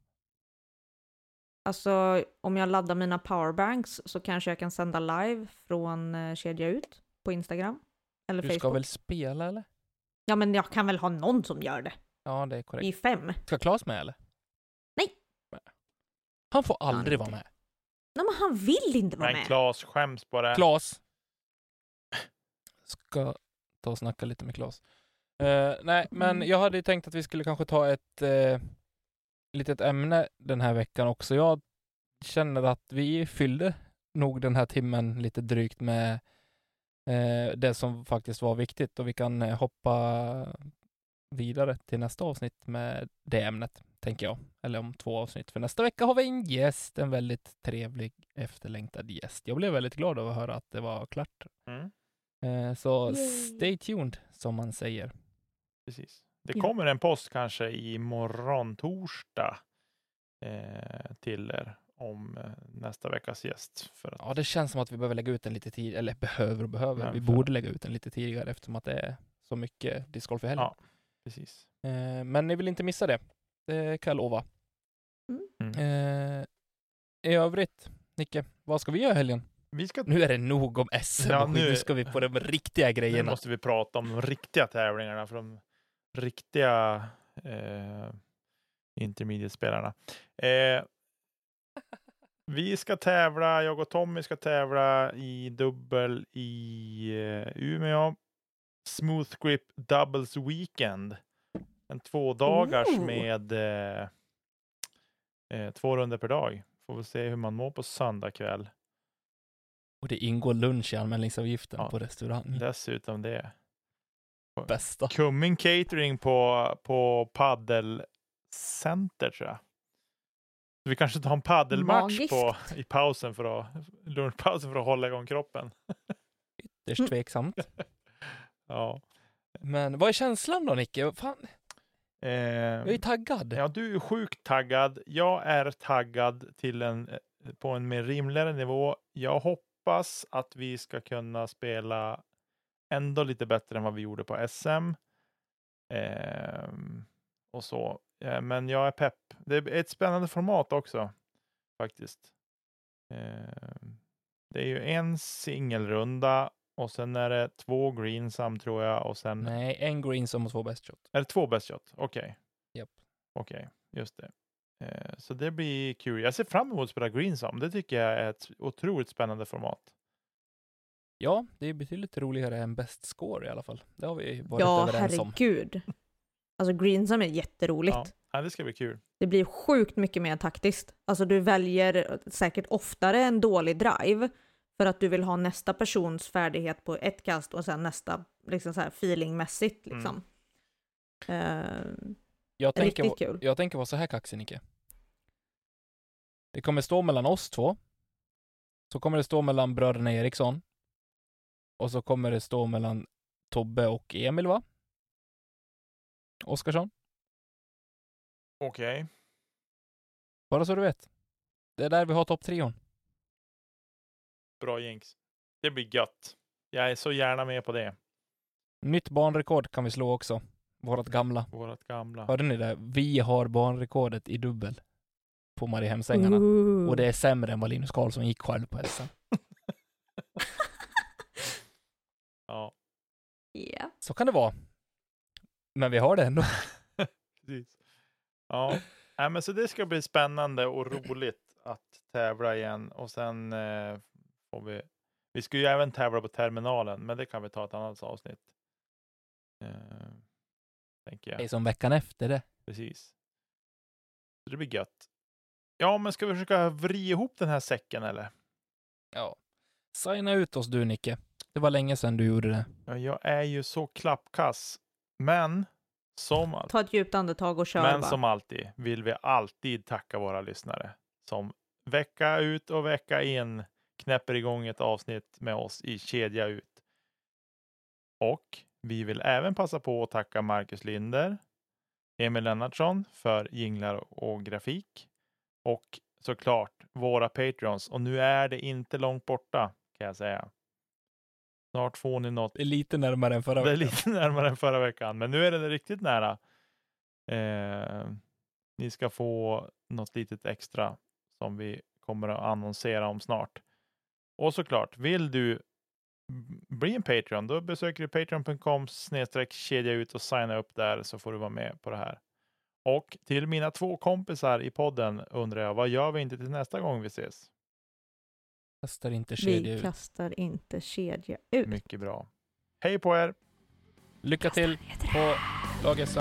Alltså om jag laddar mina powerbanks så kanske jag kan sända live från eh, Kedja Ut på Instagram. Eller
Du
Facebook.
ska väl spela eller?
Ja men jag kan väl ha någon som gör det.
Ja, det är korrekt.
I fem.
Ska Claes med eller?
Nej.
Han får aldrig vara med.
Nej men han vill inte vara
Men
med.
Claes skäms på det.
Ska ta och snacka lite med Klas. Eh, nej, men
Mm.
jag hade ju tänkt att vi skulle kanske ta ett eh, litet ämne den här veckan också. Jag känner att vi fyllde nog den här timmen lite drygt med eh, det som faktiskt var viktigt och vi kan eh, hoppa vidare till nästa avsnitt med det ämnet, tänker jag. Eller om två avsnitt. För nästa vecka har vi en gäst, en väldigt trevlig, efterlängtad gäst. Jag blev väldigt glad av att höra att det var klart.
Mm,
så
Yay.
stay tuned, som man säger.
precis. Det
Ja.
kommer en post kanske imorgon torsdag. eh, till er om eh, nästa veckas gäst. För att,
Ja, det känns som att vi behöver lägga ut den lite tidigare, eller behöver och behöver.
Nej,
vi borde lägga ut den lite tidigare eftersom att det är så mycket discgolf i helgen.
Ja. precis.
Eh, men ni vill inte missa det. Det kan jag lova.
Mm.
Eh, I övrigt, Nicke, vad ska vi göra i helgen?
Vi ska,
Nu är det nog om SM
Ja, nu-
nu ska vi på de riktiga
nu
grejerna.
måste vi prata om de riktiga tävlingarna för de riktiga eh, intermediate-spelarna. Eh, vi ska tävla, jag och Tommy ska tävla i dubbel i eh, Umeå. Smooth Grip Doubles Weekend. En två dagars
Ooh.
med eh, eh, två runder per dag. Får vi se hur man mår på söndag kväll.
Och det ingår lunch i anmälningsavgiften
Ja.
på restaurang.
Dessutom det.
Bästa.
Cumming Catering på, på paddelcenter tror jag. Vi kanske tar en paddelmatch på, i pausen för att, lunchpausen för att hålla igång kroppen.
Ytterst [laughs] tveksamt.
Ja.
Men vad är känslan då Nicke? Fan,
Eh,
jag är taggad.
ja, du är sjukt taggad. Jag är taggad till en, eh, på en mer rimligare nivå. Jag hoppas att vi ska kunna spela ändå lite bättre än vad vi gjorde på SM. Ehm, och så. Eh, men jag är pepp. Det är ett spännande format också faktiskt. Ehm, det är ju en singelrunda och sen är det två greensam tror jag och sen
Nej, en greensome och två best shot.
är det två best shot? Okej.
Japp.
Okej, just det. Eh, så det blir kul. Jag ser fram emot att spela greensam. Det tycker jag är ett otroligt spännande format.
Ja, det är betydligt roligare än best score i alla fall. Det har vi varit
Ja,
överens om.
herregud. Alltså greensam är jätteroligt.
Ja. ja, det ska bli kul.
Det blir sjukt mycket mer taktiskt. Alltså du väljer säkert oftare en dålig drive för att du vill ha nästa persons färdighet på ett kast och sen nästa liksom så här feelingmässigt
Mm.
liksom.
Jag tänker,
riktigt kul.
jag tänker vara så här kaxig Nicke. Det kommer stå mellan oss två. Så kommer det stå mellan bröderna Eriksson. Och så kommer det stå mellan Tobbe och Emil va? Oskarsson.
Okej.
Bara så du vet. Det är där vi har topptrion.
Bra jinx. Det blir gött. Jag är så gärna med på det.
Nytt banrekord kan vi slå också. Vårat gamla.
Vårat gamla.
Hörde ni det? Vi har banrekordet i dubbel. På Mariehemsängarna.
ooh.
Och det är sämre än vad Linus Karlsson gick själv på SM. [laughs]
Ja,
Ja.
Så kan det vara. Men vi har det ändå. [laughs]
precis. Ja, Nej, men så det ska bli spännande och roligt att tävla igen och sen eh, får vi. Vi ska ju även tävla på terminalen, men det kan vi ta ett annat avsnitt. Eh, tänker jag.
Det är som veckan efter det.
Precis. Så det blir gött. Ja, men ska vi försöka vrida ihop den här säcken eller?
Ja. Signa ut oss du Nicke. Det var länge sedan du gjorde det.
Ja, jag är ju så klappkass. Men som, all-
Ta ett djupt andetag och kör
men
bara.
som alltid vill vi alltid tacka våra lyssnare som vecka ut och vecka in knäpper igång ett avsnitt med oss i kedja ut. Och vi vill även passa på att tacka Marcus Linder, Emil Lennartsson för jinglar och grafik och såklart våra Patreons. Och nu är det inte långt borta kan jag säga. Snart får ni något
Det är lite närmare än förra
det är
veckan.
lite [laughs] närmare än förra veckan, men nu är det riktigt nära. Eh, ni ska få något litet extra som vi kommer att annonsera om snart. Och såklart, vill du bli en Patreon, då besöker du patreon.com snedstreck kedja ut och signa upp där så får du vara med på det här. Och till mina två kompisar i podden undrar jag, vad gör vi inte till nästa gång vi ses?
Kastar inte kedja
Vi
ut.
kastar inte kedja ut.
Mycket bra. Hej på er!
Lycka till på lag-SM.